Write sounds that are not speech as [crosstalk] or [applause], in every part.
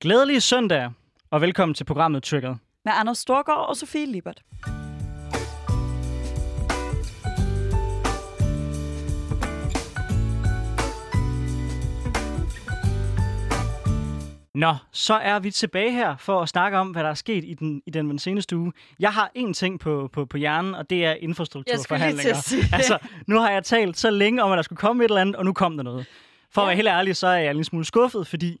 Glædelig søndag, og velkommen til programmet Triggered. Med Anders Storgård og Sofie Libert. Nå, så er vi tilbage her for at snakke om, hvad der er sket i den, i den, seneste uge. Jeg har én ting på, på, på hjernen, og det er infrastrukturforhandlinger. Jeg skulle lige til at sige altså, nu har jeg talt så længe om, at der skulle komme et eller andet, og nu kom der noget. For at være helt ærlig, så er jeg en lille smule skuffet, fordi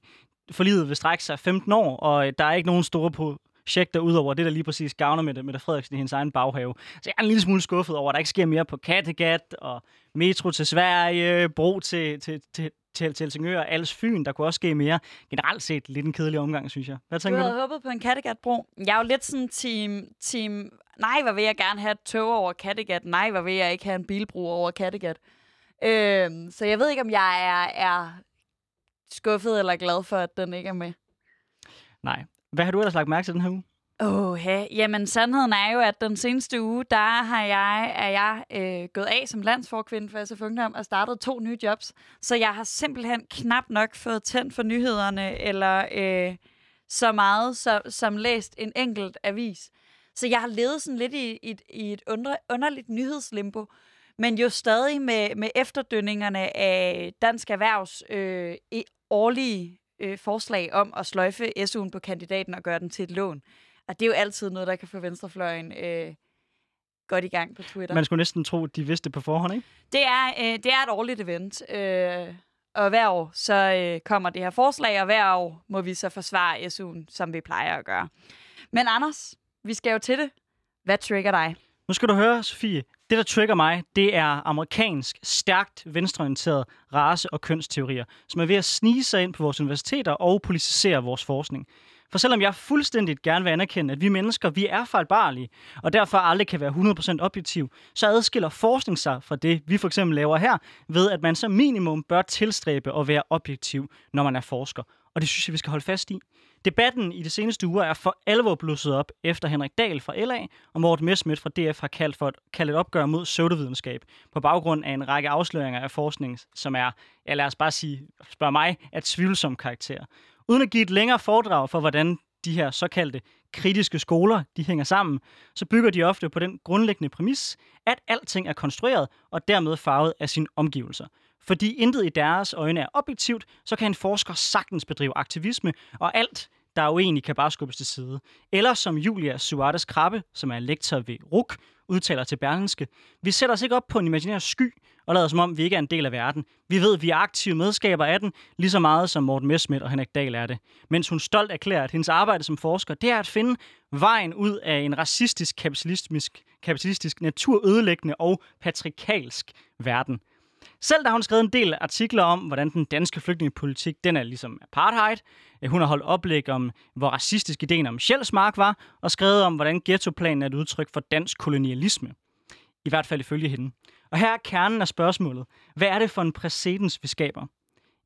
forlidet vil strække sig 15 år, og der er ikke nogen store projekter udover det, der lige præcis gavner med det, med det Frederiksen i hendes egen baghave. Så jeg er en lille smule skuffet over, at der ikke sker mere på Kattegat, og metro til Sverige, bro til, til, til, til, til Helsingør og Als Fyn. Der kunne også ske mere. Generelt set lidt en kedelig omgang, synes jeg. Hvad tænker du? Du havde håbet på en Kattegat-bro. Jeg er jo lidt sådan team, team... Nej, hvor vil jeg gerne have et tog over Kattegat. Nej, hvor vil jeg ikke have en bilbro over Kattegat. Øh, så jeg ved ikke, om jeg er, er skuffet eller glad for, at den ikke er med. Nej. Hvad har du ellers lagt mærke til den her uge? Åh, ja. jamen sandheden er jo, at den seneste uge, der har jeg, er jeg øh, gået af som landsforkvinde for SF Ungdom og startet to nye jobs. Så jeg har simpelthen knap nok fået tændt for nyhederne, eller øh, så meget som, som læst en enkelt avis. Så jeg har levet sådan lidt i, i, i et under, underligt nyhedslimbo, men jo stadig med, med efterdønningerne af Dansk Erhvervs øh, årlige øh, forslag om at sløjfe SU'en på kandidaten og gøre den til et lån. Og det er jo altid noget, der kan få venstrefløjen øh, godt i gang på Twitter. Man skulle næsten tro, at de vidste det på forhånd, ikke? Det er, øh, det er et årligt event. Øh, og hver år så øh, kommer det her forslag, og hver år må vi så forsvare SU'en, som vi plejer at gøre. Men Anders, vi skal jo til det. Hvad trigger dig? Nu skal du høre, Sofie. Det, der trigger mig, det er amerikansk, stærkt venstreorienteret race- og kønsteorier, som er ved at snige sig ind på vores universiteter og politisere vores forskning. For selvom jeg fuldstændig gerne vil anerkende, at vi mennesker, vi er fejlbarlige, og derfor aldrig kan være 100% objektiv, så adskiller forskning sig fra det, vi for eksempel laver her, ved at man som minimum bør tilstræbe at være objektiv, når man er forsker. Og det synes jeg, vi skal holde fast i. Debatten i de seneste uger er for alvor blusset op, efter Henrik Dahl fra LA og Morten Messmith fra DF har kaldt, for et, kaldt et opgør mod pseudovidenskab på baggrund af en række afsløringer af forskning, som er, ja lad os bare sige, spørg mig, at tvivlsom karakter. Uden at give et længere foredrag for, hvordan de her såkaldte kritiske skoler de hænger sammen, så bygger de ofte på den grundlæggende præmis, at alting er konstrueret og dermed farvet af sine omgivelser. Fordi intet i deres øjne er objektivt, så kan en forsker sagtens bedrive aktivisme, og alt, der er uenig, kan bare skubbes til side. Eller som Julia Suarez Krabbe, som er lektor ved RUK, udtaler til Berlingske, vi sætter os ikke op på en imaginær sky og lader som om, vi ikke er en del af verden. Vi ved, at vi er aktive medskaber af den, lige så meget som Morten Messmith og Henrik Dahl er det. Mens hun stolt erklærer, at hendes arbejde som forsker, det er at finde vejen ud af en racistisk, kapitalistisk, kapitalistisk naturødelæggende og patrikalsk verden. Selv da hun skrevet en del artikler om, hvordan den danske flygtningepolitik, den er ligesom apartheid. Øh, hun har holdt oplæg om, hvor racistisk ideen om Sjælsmark var, og skrevet om, hvordan ghettoplanen er et udtryk for dansk kolonialisme. I hvert fald ifølge hende. Og her er kernen af spørgsmålet. Hvad er det for en præcedens, vi skaber?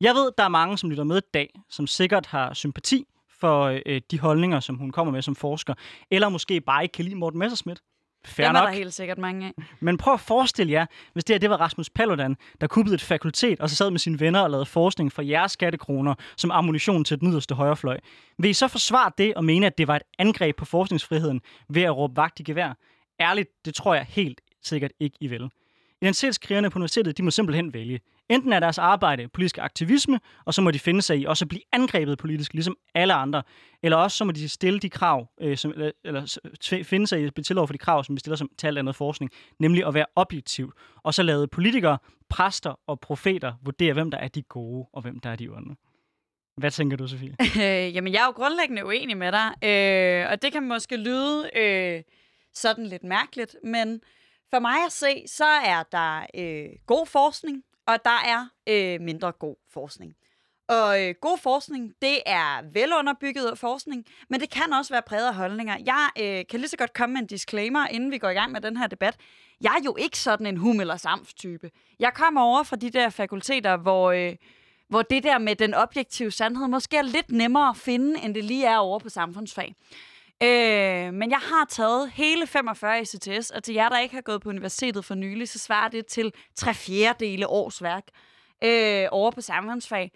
Jeg ved, der er mange, som lytter med i dag, som sikkert har sympati for øh, de holdninger, som hun kommer med som forsker, eller måske bare ikke kan lide Morten Messerschmidt. Fair det var nok. der helt sikkert mange af. Men prøv at forestille jer, hvis det her det var Rasmus Paludan, der kuppede et fakultet, og så sad med sine venner og lavede forskning for jeres skattekroner som ammunition til den yderste højrefløj. Vil I så forsvare det og mene, at det var et angreb på forskningsfriheden ved at råbe vagt i gevær? Ærligt, det tror jeg helt sikkert ikke, I vil. Identitetskrigerne på universitetet, de må simpelthen vælge. Enten er deres arbejde politisk aktivisme, og så må de finde sig i også at blive angrebet politisk, ligesom alle andre. Eller også så må de stille de krav, øh, som, eller, eller finde sig i til over for de krav, som vi stiller som til alt andet forskning, nemlig at være objektiv. Og så lade politikere, præster og profeter vurdere, hvem der er de gode, og hvem der er de onde. Hvad tænker du, Sofie? Øh, [laughs] jamen, jeg er jo grundlæggende uenig med dig, øh, og det kan måske lyde øh, sådan lidt mærkeligt, men for mig at se, så er der øh, god forskning, og der er øh, mindre god forskning. Og øh, god forskning, det er velunderbygget forskning, men det kan også være præget af holdninger. Jeg øh, kan lige så godt komme med en disclaimer, inden vi går i gang med den her debat. Jeg er jo ikke sådan en hum- eller samf-type. Jeg kommer over fra de der fakulteter, hvor, øh, hvor det der med den objektive sandhed måske er lidt nemmere at finde, end det lige er over på samfundsfag. Øh, men jeg har taget hele 45 i CTS, og til jer, der ikke har gået på universitetet for nylig, så svarer det til tre fjerdedele årsværk øh, over på samfundsfag.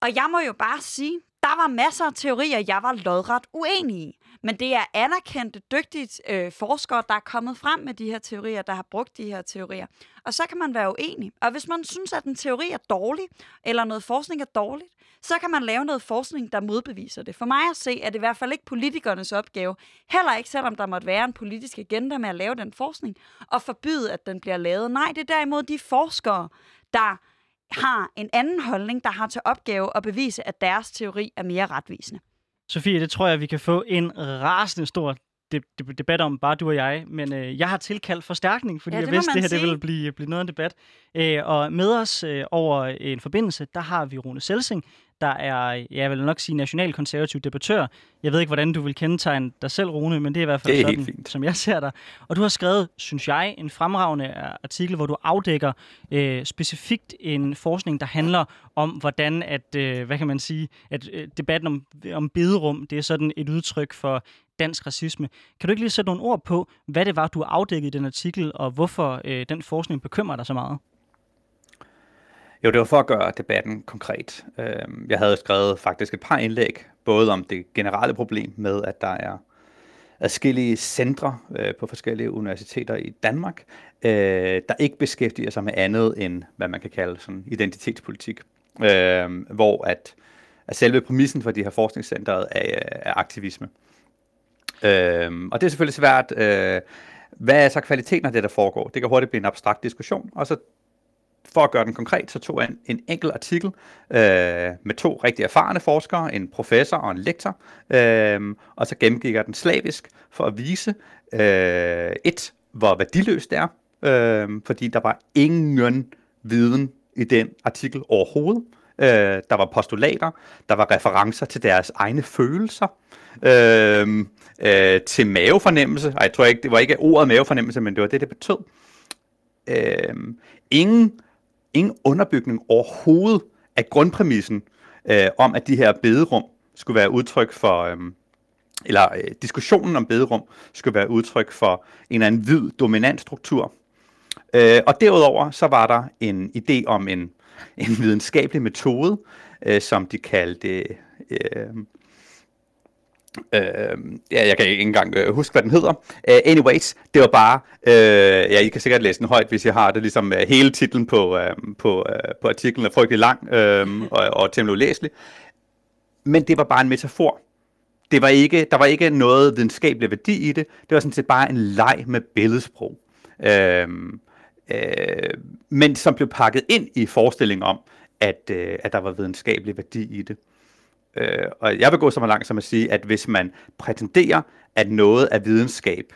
Og jeg må jo bare sige, der var masser af teorier, jeg var lodret uenig i. Men det er anerkendte, dygtige øh, forskere, der er kommet frem med de her teorier, der har brugt de her teorier. Og så kan man være uenig. Og hvis man synes, at en teori er dårlig, eller noget forskning er dårligt, så kan man lave noget forskning, der modbeviser det. For mig at se, er det i hvert fald ikke politikernes opgave, heller ikke selvom der måtte være en politisk agenda med at lave den forskning, og forbyde, at den bliver lavet. Nej, det er derimod de forskere, der har en anden holdning, der har til opgave at bevise, at deres teori er mere retvisende. Sofie, det tror jeg, vi kan få en rasende stor debat om, bare du og jeg, men øh, jeg har tilkaldt forstærkning, fordi ja, jeg vidste, det her det ville blive, blive noget af en debat. Øh, og med os øh, over en forbindelse, der har vi Rune Selsing, der er, jeg vil nok sige, nationalkonservativ debattør. Jeg ved ikke, hvordan du vil kendetegne dig selv, Rune, men det er i hvert fald sådan, som jeg ser dig. Og du har skrevet, synes jeg, en fremragende artikel, hvor du afdækker øh, specifikt en forskning, der handler om, hvordan at, øh, hvad kan man sige, at øh, debatten om, om bederum, det er sådan et udtryk for dansk racisme. Kan du ikke lige sætte nogle ord på, hvad det var, du afdækkede i den artikel, og hvorfor øh, den forskning bekymrer dig så meget? Jo, det var for at gøre debatten konkret. Øhm, jeg havde skrevet faktisk et par indlæg, både om det generelle problem med, at der er adskillige centre øh, på forskellige universiteter i Danmark, øh, der ikke beskæftiger sig med andet end, hvad man kan kalde sådan identitetspolitik. Øhm, hvor at, at selve præmissen for de her forskningscenter er, øh, er aktivisme. Øh, Øhm, og det er selvfølgelig svært. Øh, hvad er så kvaliteten af det, der foregår? Det kan hurtigt blive en abstrakt diskussion, og så for at gøre den konkret, så tog jeg en, en enkelt artikel øh, med to rigtig erfarne forskere, en professor og en lektor, øh, og så gennemgik jeg den slavisk for at vise, øh, et, hvor værdiløst det er, øh, fordi der var ingen viden i den artikel overhovedet. Øh, der var postulater, der var referencer til deres egne følelser, øh, øh, til mavefornemmelse. Ej, jeg tror ikke, det var ikke ordet mavefornemmelse, men det var det, det betød. Øh, ingen ingen underbygning overhovedet af grundpræmissen øh, om, at de her bederum skulle være udtryk for, øh, eller øh, diskussionen om bederum skulle være udtryk for en eller anden hvid dominant struktur. Øh, og derudover så var der en idé om en, [laughs] en videnskabelig metode, øh, som de kaldte øh, Øh, ja, jeg kan ikke engang øh, huske, hvad den hedder. Uh, anyways, det var bare, øh, ja, I kan sikkert læse den højt, hvis jeg har det, ligesom uh, hele titlen på, øh, på, øh, på artiklen er frygtelig lang øh, [laughs] og, og temmelig ulæselig. Men det var bare en metafor. Det var ikke, der var ikke noget videnskabelig værdi i det. Det var sådan set bare en leg med billedsprog. Øh, øh, men som blev pakket ind i forestillingen om, at, øh, at der var videnskabelig værdi i det. Øh, og jeg vil gå så langt som at sige, at hvis man prætenderer, at noget er videnskab,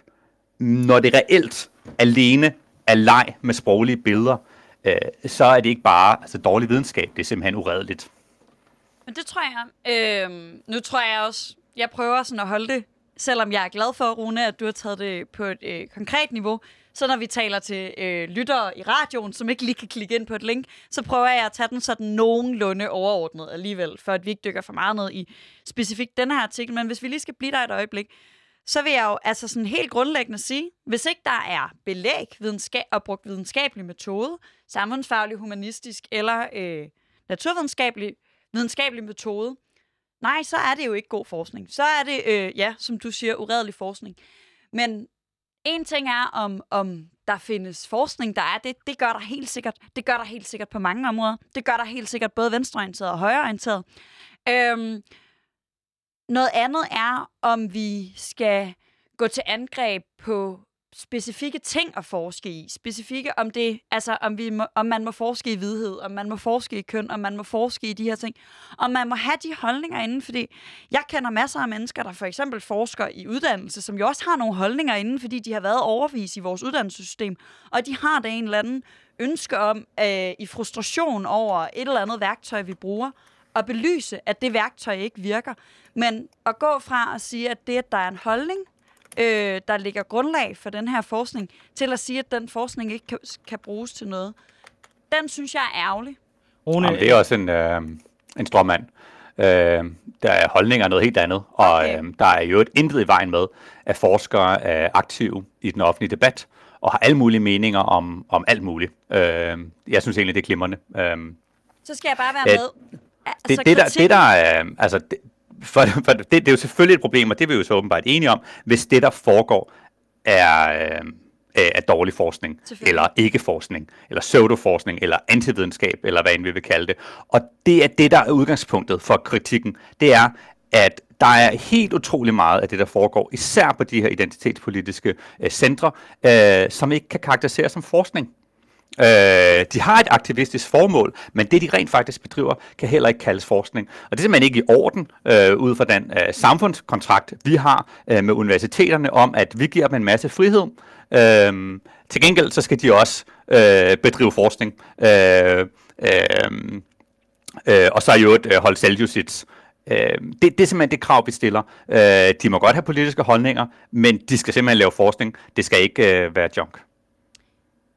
når det reelt alene er leg med sproglige billeder, øh, så er det ikke bare altså, dårlig videnskab, det er simpelthen uredeligt. Men det tror jeg. Øh, nu tror jeg også, jeg prøver sådan at holde det, selvom jeg er glad for, Rune, at du har taget det på et øh, konkret niveau, så når vi taler til øh, lyttere i radioen, som ikke lige kan klikke ind på et link, så prøver jeg at tage den sådan nogenlunde overordnet alligevel, for at vi ikke dykker for meget ned i specifikt den her artikel. Men hvis vi lige skal blive der et øjeblik, så vil jeg jo altså sådan helt grundlæggende sige, hvis ikke der er belæg videnskab og brugt videnskabelig metode, samfundsfaglig, humanistisk eller øh, naturvidenskabelig videnskabelig metode, nej, så er det jo ikke god forskning. Så er det, øh, ja, som du siger, uredelig forskning. Men en ting er, om, om der findes forskning, der er det. Det gør der helt sikkert. Det gør der helt sikkert på mange områder. Det gør der helt sikkert både venstreorienteret og højreorienteret. Øhm, noget andet er, om vi skal gå til angreb på specifikke ting at forske i. Specifikke om det, altså om, vi må, om man må forske i vidhed, om man må forske i køn, om man må forske i de her ting. Om man må have de holdninger inden, fordi jeg kender masser af mennesker, der for eksempel forsker i uddannelse, som jo også har nogle holdninger inden, fordi de har været overvis i vores uddannelsessystem, og de har da en eller anden ønske om, øh, i frustration over et eller andet værktøj, vi bruger, at belyse, at det værktøj ikke virker. Men at gå fra at sige, at det, at der er en holdning, øh, der ligger grundlag for den her forskning, til at sige, at den forskning ikke kan, kan bruges til noget. Den synes jeg er ærgerlig. Rune, Jamen, det er også en, øh, en stråmand. Øh, der er holdninger noget helt andet, og okay. øh, der er jo et intet i vejen med, at forskere er aktive i den offentlige debat, og har alle mulige meninger om, om alt muligt. Øh, jeg synes egentlig, det er glimrende. Øh, så skal jeg bare være med. Altså, det, det, der, det der er, altså, det, for, for det, det er jo selvfølgelig et problem, og det er vi jo så åbenbart enige om, hvis det, der foregår, er, øh, er dårlig forskning, eller ikke forskning, eller pseudoforskning, eller antividenskab, eller hvad end vi vil kalde det. Og det er det, der er udgangspunktet for kritikken. Det er, at der er helt utrolig meget af det, der foregår, især på de her identitetspolitiske øh, centre, øh, som ikke kan karakteriseres som forskning. Øh, de har et aktivistisk formål, men det, de rent faktisk bedriver, kan heller ikke kaldes forskning. Og det er simpelthen ikke i orden, øh, ud fra den øh, samfundskontrakt, vi har øh, med universiteterne om, at vi giver dem en masse frihed. Øh, til gengæld så skal de også øh, bedrive forskning. Øh, øh, øh, og så i øvrigt øh, holde selvjustits. Øh, det, det er simpelthen det krav, vi stiller. Øh, de må godt have politiske holdninger, men de skal simpelthen lave forskning. Det skal ikke øh, være junk.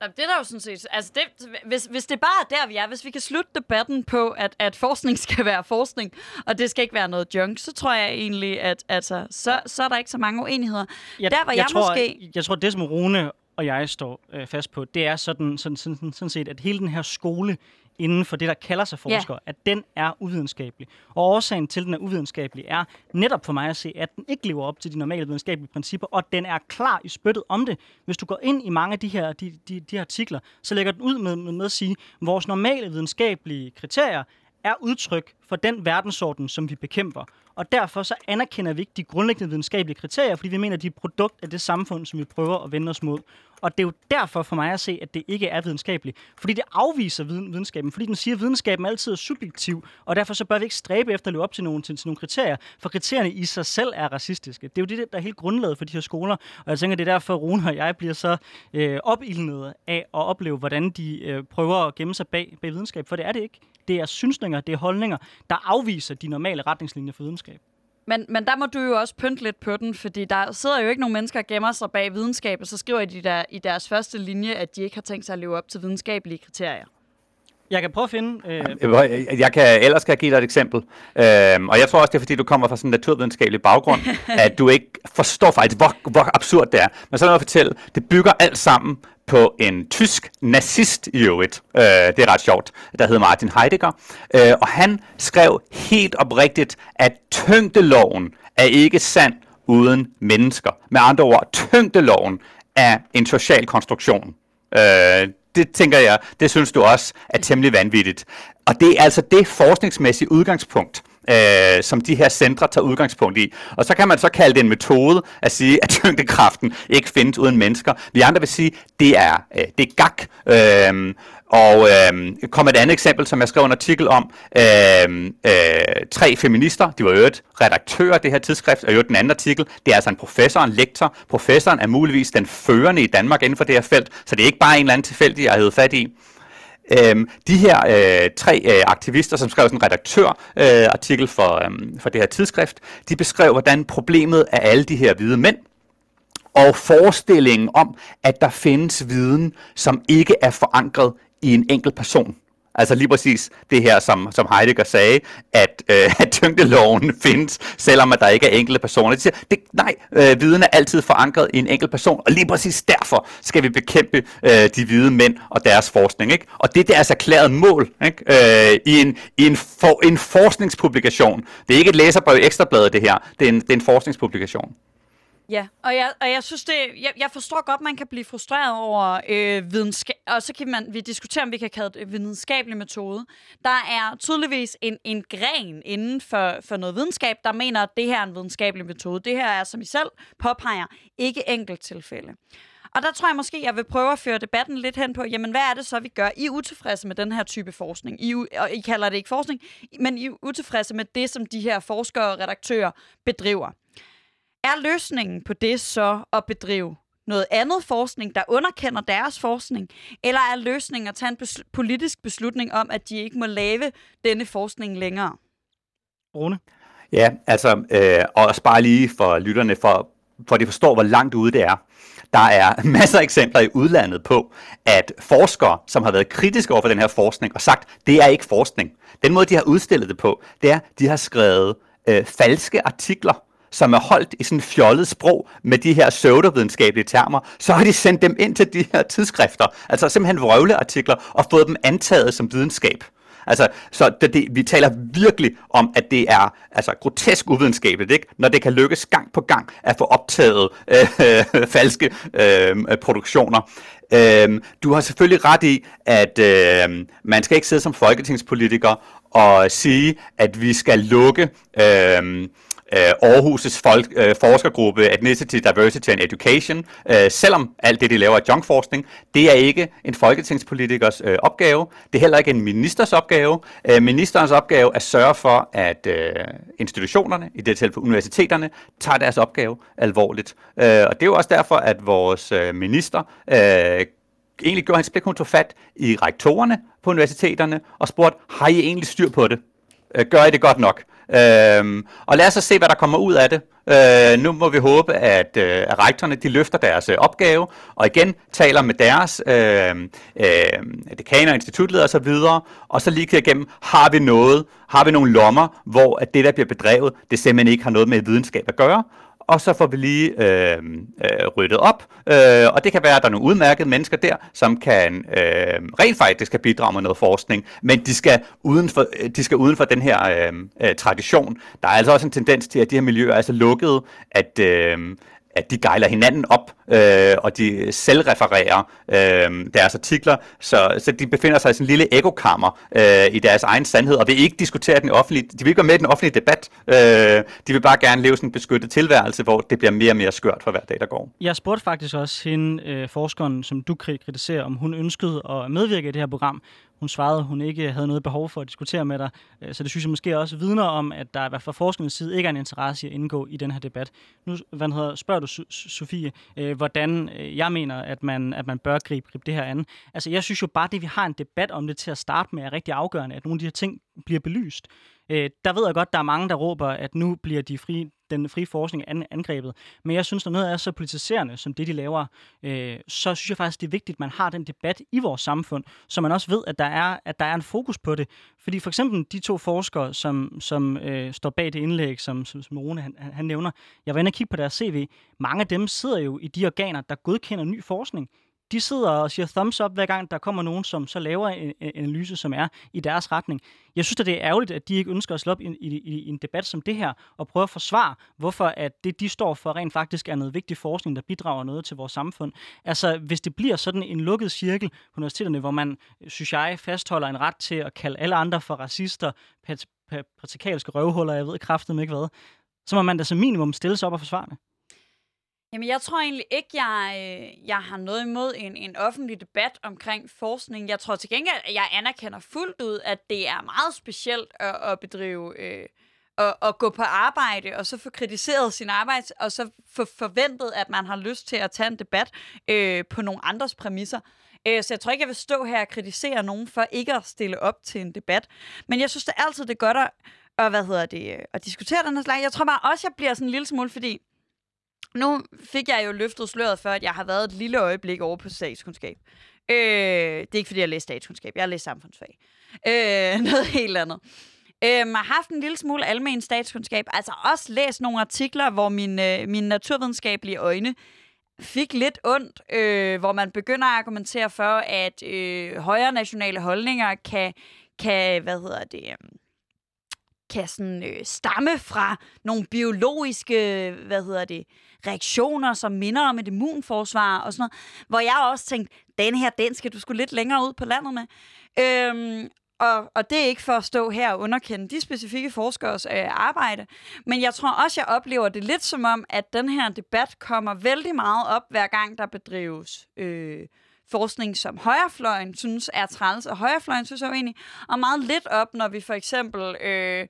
Det er der jo sådan set... Altså det, hvis, hvis det bare er der, vi er, hvis vi kan slutte debatten på, at, at forskning [laughs] skal være forskning, og det skal ikke være noget junk, så tror jeg egentlig, at altså, så, så er der ikke så mange uenigheder. Jeg, der, hvor jeg, jeg tror, måske... Jeg tror, det som Rune og jeg står øh, fast på, det er sådan, sådan, sådan, sådan set, at hele den her skole inden for det, der kalder sig forskere, ja. at den er uvidenskabelig. Og årsagen til, at den er uvidenskabelig, er netop for mig at se, at den ikke lever op til de normale videnskabelige principper, og den er klar i spyttet om det. Hvis du går ind i mange af de her, de, de, de her artikler, så lægger den ud med, med, med at sige, at vores normale videnskabelige kriterier er udtryk for den verdensorden, som vi bekæmper. Og derfor så anerkender vi ikke de grundlæggende videnskabelige kriterier, fordi vi mener, at de er et produkt af det samfund, som vi prøver at vende os mod. Og det er jo derfor for mig at se, at det ikke er videnskabeligt. Fordi det afviser viden, videnskaben. Fordi den siger, at videnskaben altid er subjektiv, og derfor så bør vi ikke stræbe efter at leve op til nogle, til, til nogle kriterier, for kriterierne i sig selv er racistiske. Det er jo det, der er helt grundlaget for de her skoler, og jeg tænker, det er derfor, Rune og jeg bliver så øh, opildnet af at opleve, hvordan de øh, prøver at gemme sig bag, bag videnskab, for det er det ikke. Det er synsninger, det er holdninger, der afviser de normale retningslinjer for videnskab. Men, men der må du jo også pynte lidt på den, fordi der sidder jo ikke nogen mennesker, der gemmer sig bag videnskab, og så skriver de der i deres første linje, at de ikke har tænkt sig at leve op til videnskabelige kriterier. Jeg kan prøve at finde... Øh... Jeg kan, ellers kan jeg give dig et eksempel. Øhm, og jeg tror også, det er, fordi du kommer fra sådan en naturvidenskabelig baggrund, [laughs] at du ikke forstår faktisk, hvor, hvor absurd det er. Men så lad mig fortælle, det bygger alt sammen på en tysk nazist i øvrigt. Øh, det er ret sjovt. Der hedder Martin Heidegger. Øh, og han skrev helt oprigtigt, at tyngdeloven er ikke sand uden mennesker. Med andre ord, tyngdeloven er en social konstruktion. Øh, det tænker jeg, det synes du også er temmelig vanvittigt. Og det er altså det forskningsmæssige udgangspunkt, øh, som de her centre tager udgangspunkt i. Og så kan man så kalde det en metode at sige, at tyngdekraften ikke findes uden mennesker. Vi andre vil sige, det er, øh, det er gak. Øh, og øh, kom et andet eksempel, som jeg skrev en artikel om. Øh, øh, tre feminister, de var øvrigt redaktører redaktør af det her tidsskrift, og jo den anden artikel, det er altså en professor en lektor. Professoren er muligvis den førende i Danmark inden for det her felt, så det er ikke bare en eller anden tilfældig, jeg havde fat i. Øhm, de her øh, tre øh, aktivister, som skrev sådan en redaktørartikel øh, artikel for, øh, for det her tidsskrift, de beskrev, hvordan problemet er alle de her hvide mænd, og forestillingen om, at der findes viden, som ikke er forankret i en enkelt person. Altså lige præcis det her, som, som Heidegger sagde, at, øh, at tyngdeloven [laughs] findes, selvom at der ikke er enkelte personer. De siger, det, nej, øh, viden er altid forankret i en enkelt person, og lige præcis derfor skal vi bekæmpe øh, de hvide mænd og deres forskning. Ikke? Og det er deres erklæret mål ikke? Øh, i, en, i en, for, en forskningspublikation. Det er ikke et læserbrev i Ekstrabladet, det her. Det er en, det er en forskningspublikation. Ja, og jeg, og jeg synes det, jeg, jeg forstår godt, man kan blive frustreret over øh, videnskab, og så kan man, vi diskutere, om vi kan kalde det videnskabelig metode. Der er tydeligvis en, en gren inden for, for noget videnskab, der mener, at det her er en videnskabelig metode. Det her er, som I selv påpeger, ikke enkelt tilfælde. Og der tror jeg måske, jeg vil prøve at føre debatten lidt hen på, jamen hvad er det så, vi gør? I er utilfredse med den her type forskning. I, og I kalder det ikke forskning, men I er utilfredse med det, som de her forskere og redaktører bedriver. Er løsningen på det så at bedrive noget andet forskning, der underkender deres forskning, eller er løsningen at tage en bes- politisk beslutning om, at de ikke må lave denne forskning længere? Rune? Ja, altså, øh, og bare lige for lytterne, for, for de forstår, hvor langt ude det er. Der er [laughs] masser af eksempler i udlandet på, at forskere, som har været kritiske over for den her forskning, og sagt, det er ikke forskning. Den måde, de har udstillet det på, det er, de har skrevet øh, falske artikler, som er holdt i sådan fjollet sprog med de her pseudovidenskabelige termer, så har de sendt dem ind til de her tidsskrifter, altså simpelthen vrøvleartikler, og fået dem antaget som videnskab. Altså, så det, det, vi taler virkelig om, at det er altså, grotesk uvidenskabeligt, ikke? når det kan lykkes gang på gang at få optaget øh, [laughs] falske øh, produktioner. Øh, du har selvfølgelig ret i, at øh, man skal ikke sidde som folketingspolitiker og sige, at vi skal lukke... Øh, øh, Øh, Aarhus' folk, øh, forskergruppe Ethnicity, Diversity and Education, øh, selvom alt det, de laver er junkforskning, det er ikke en folketingspolitikers øh, opgave. Det er heller ikke en ministers opgave. Øh, ministerens opgave er at sørge for, at øh, institutionerne, i det tilfælde universiteterne, tager deres opgave alvorligt. Øh, og det er jo også derfor, at vores øh, minister øh, egentlig gjorde hans blik, hun tog fat i rektorerne på universiteterne og spurgte, har I egentlig styr på det? Øh, gør I det godt nok? Øhm, og lad os så se, hvad der kommer ud af det. Øh, nu må vi håbe, at, øh, at rektorerne de løfter deres øh, opgave, og igen taler med deres øh, øh, dekaner, institutledere osv., og så lige igennem, har vi noget, har vi nogle lommer, hvor at det, der bliver bedrevet, det simpelthen ikke har noget med videnskab at gøre, og så får vi lige øh, øh, ryddet op. Øh, og det kan være, at der er nogle udmærkede mennesker der, som kan øh, rent faktisk kan bidrage med noget forskning, men de skal uden for, øh, de skal uden for den her øh, øh, tradition. Der er altså også en tendens til, at de her miljøer er så lukkede, at, øh, at de gejler hinanden op, øh, og de selvrefererer øh, deres artikler, så, så de befinder sig i sådan en lille ekokammer øh, i deres egen sandhed, og vil ikke diskutere den offentlige, de vil ikke være med i den offentlige debat, øh, de vil bare gerne leve sådan en beskyttet tilværelse, hvor det bliver mere og mere skørt for hver dag, der går. Jeg spurgte faktisk også hende, øh, forskeren, som du kritiserer, om hun ønskede at medvirke i det her program. Hun svarede, at hun ikke havde noget behov for at diskutere med dig. Øh, så det synes jeg måske også vidner om, at der i hvert fald fra forskningens side ikke er en interesse i at indgå i den her debat. Nu hvad hedder, spørger du, Sofie, øh, hvordan øh, jeg mener, at man, at man bør gribe, gribe det her an. Altså, jeg synes jo bare, det vi har en debat om det til at starte med, er rigtig afgørende, at nogle af de her ting bliver belyst. der ved jeg godt, der er mange, der råber, at nu bliver de frie den frie forskning angrebet. Men jeg synes, når noget er så politiserende, som det de laver, øh, så synes jeg faktisk, det er vigtigt, at man har den debat i vores samfund, så man også ved, at der er, at der er en fokus på det. Fordi for eksempel de to forskere, som, som øh, står bag det indlæg, som, som, som Rune han, han nævner, jeg var inde og kigge på deres CV, mange af dem sidder jo i de organer, der godkender ny forskning de sidder og siger thumbs up, hver gang der kommer nogen, som så laver en, en analyse, som er i deres retning. Jeg synes, at det er ærgerligt, at de ikke ønsker at slå op i, i, i en debat som det her, og prøve at forsvare, hvorfor at det, de står for, rent faktisk er noget vigtig forskning, der bidrager noget til vores samfund. Altså, hvis det bliver sådan en lukket cirkel på universiteterne, hvor man, synes jeg, fastholder en ret til at kalde alle andre for racister, patrikalske røvhuller, jeg ved kraftet ikke hvad, så må man da som minimum stille sig op og forsvare det. Jamen, jeg tror egentlig ikke, jeg, øh, jeg har noget imod en, en offentlig debat omkring forskning. Jeg tror til gengæld, at jeg anerkender fuldt ud, at det er meget specielt at, at bedrive... Øh, at, at gå på arbejde, og så få kritiseret sin arbejde, og så få forventet, at man har lyst til at tage en debat øh, på nogle andres præmisser. Øh, så jeg tror ikke, jeg vil stå her og kritisere nogen for ikke at stille op til en debat. Men jeg synes det er altid, det er godt at, og, hvad hedder det, øh, at diskutere den her slags. Jeg tror bare også, jeg bliver sådan en lille smule, fordi nu fik jeg jo løftet sløret for, at jeg har været et lille øjeblik over på statskundskab. Øh, det er ikke, fordi jeg læst statskundskab. Jeg har læst samfundsfag. Øh, [laughs] noget helt andet. Øh, har haft en lille smule almen statskundskab. Altså også læst nogle artikler, hvor min, øh, mine naturvidenskabelige øjne fik lidt ondt, øh, hvor man begynder at argumentere for, at øh, højere nationale holdninger kan, kan hvad hedder det, øh, kan sådan, øh, stamme fra nogle biologiske, hvad hedder det, reaktioner, som minder om et immunforsvar og sådan noget, hvor jeg også tænkte, den her, den skal du skulle lidt længere ud på landet med. Øhm, og, og det er ikke for at stå her og underkende de specifikke forskers øh, arbejde, men jeg tror også, jeg oplever det lidt som om, at den her debat kommer vældig meget op, hver gang der bedrives øh, forskning, som højrefløjen synes er træls, og højrefløjen synes er uenig, og meget lidt op, når vi for eksempel... Øh,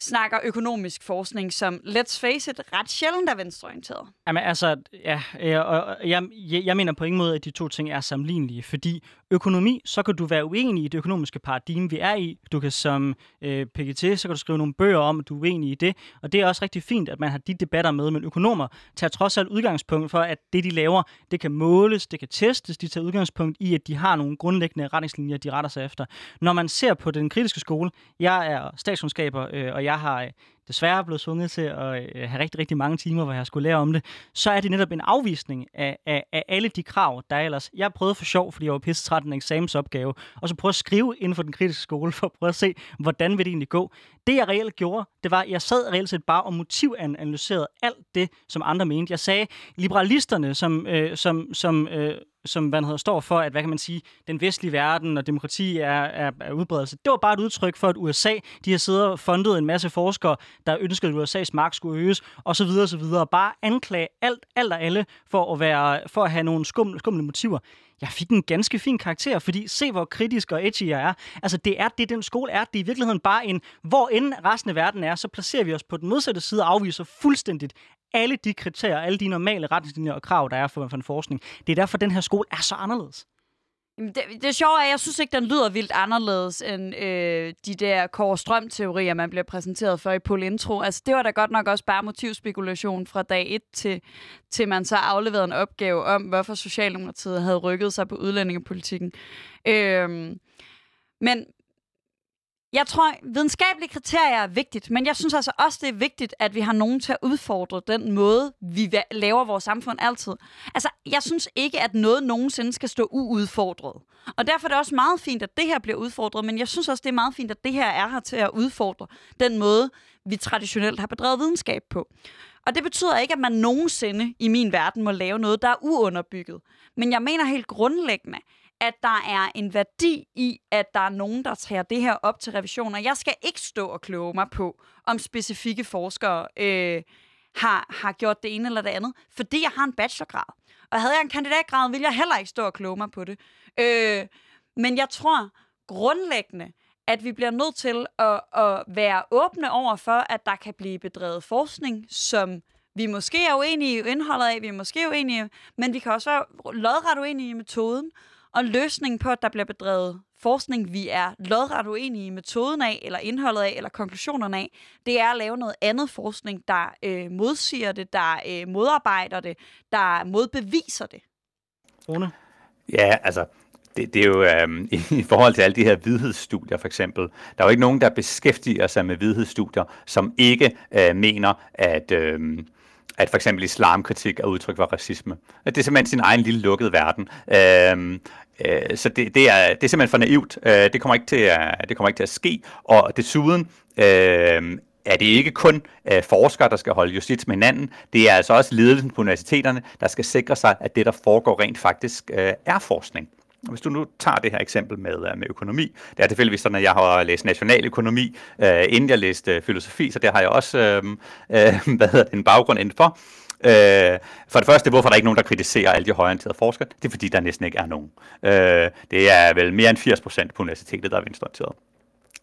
snakker økonomisk forskning, som, let's face it, ret sjældent er venstreorienteret. Jamen altså, ja, jeg, og jeg, jeg, jeg mener på ingen måde, at de to ting er sammenlignelige, fordi økonomi, så kan du være uenig i det økonomiske paradigme, vi er i. Du kan som øh, PGT, så kan du skrive nogle bøger om, at du er uenig i det, og det er også rigtig fint, at man har de debatter med, men økonomer tager trods alt udgangspunkt for, at det, de laver, det kan måles, det kan testes, de tager udgangspunkt i, at de har nogle grundlæggende retningslinjer, de retter sig efter. Når man ser på den kritiske skole, jeg er statskundskaber, øh, og jeg jeg har øh, desværre blevet sunget til at øh, have rigtig, rigtig mange timer, hvor jeg skulle lære om det, så er det netop en afvisning af, af, af alle de krav, der er ellers. Jeg prøvede for sjov, fordi jeg var pisse træt en eksamensopgave, og så prøvede at skrive inden for den kritiske skole, for at prøve at se, hvordan vil det egentlig gå. Det jeg reelt gjorde, det var, at jeg sad reelt set bare og motivanalyserede alt det, som andre mente. Jeg sagde, liberalisterne, som, øh, som, som øh, som hvad hedder, står for, at hvad kan man sige, den vestlige verden og demokrati er, er, er udbredelse. Det var bare et udtryk for, at USA, de har siddet og fundet en masse forskere, der ønskede, at USA's magt skulle øges, og så videre, og så videre. Bare anklage alt, alt og alle for at, være, for at have nogle skumle, skumle motiver jeg fik en ganske fin karakter, fordi se hvor kritisk og edgy jeg er. Altså det er det, den skole er. Det er i virkeligheden bare en, hvor end resten af verden er, så placerer vi os på den modsatte side og afviser fuldstændigt alle de kriterier, alle de normale retningslinjer og krav, der er for, for en forskning. Det er derfor, den her skole er så anderledes. Jamen, det, det sjove er, at jeg synes ikke, den lyder vildt anderledes end øh, de der Kåre Strøm-teorier, man bliver præsenteret for i Pol Intro. Altså, det var da godt nok også bare motivspekulation fra dag 1 til, til man så afleverede en opgave om, hvorfor Socialdemokratiet havde rykket sig på udlændingepolitikken. Øh, men, jeg tror, videnskabelige kriterier er vigtigt, men jeg synes altså også, det er vigtigt, at vi har nogen til at udfordre den måde, vi laver vores samfund altid. Altså, jeg synes ikke, at noget nogensinde skal stå uudfordret. Og derfor er det også meget fint, at det her bliver udfordret, men jeg synes også, det er meget fint, at det her er her til at udfordre den måde, vi traditionelt har bedrevet videnskab på. Og det betyder ikke, at man nogensinde i min verden må lave noget, der er uunderbygget. Men jeg mener helt grundlæggende, at der er en værdi i, at der er nogen, der tager det her op til revision. Og jeg skal ikke stå og kloge mig på, om specifikke forskere øh, har, har gjort det ene eller det andet, fordi jeg har en bachelorgrad. Og havde jeg en kandidatgrad, ville jeg heller ikke stå og kloge mig på det. Øh, men jeg tror grundlæggende, at vi bliver nødt til at, at være åbne over for, at der kan blive bedrevet forskning, som vi måske er uenige i indholdet af, vi er måske uenige, men vi kan også være lodret uenige i metoden. Og løsningen på, at der bliver bedrevet forskning, vi er lodret uenige i metoden af, eller indholdet af, eller konklusionerne af, det er at lave noget andet forskning, der øh, modsiger det, der øh, modarbejder det, der modbeviser det. Rune? Ja, altså, det, det er jo øhm, [laughs] i forhold til alle de her vidhedsstudier for eksempel, der er jo ikke nogen, der beskæftiger sig med vidhedsstudier, som ikke øh, mener, at... Øh, at for eksempel islamkritik er udtryk for racisme. At det er simpelthen sin egen lille lukkede verden. Øhm, øh, så det, det, er, det er simpelthen for naivt. Øh, det, kommer ikke til at, det kommer ikke til at ske. Og desuden øh, er det ikke kun øh, forskere, der skal holde justits med hinanden. Det er altså også ledelsen på universiteterne, der skal sikre sig, at det, der foregår rent faktisk, øh, er forskning. Hvis du nu tager det her eksempel med, øh, med økonomi, det er tilfældigvis sådan, at jeg har læst nationaløkonomi, øh, inden jeg læste øh, filosofi, så det har jeg også øh, øh, [laughs] hvad hedder det, en baggrund indenfor. Øh, for det første, hvorfor er der ikke nogen, der kritiserer alle de højorienterede forskere? Det er fordi, der næsten ikke er nogen. Øh, det er vel mere end 80 procent på universitetet, der er venstreorienteret.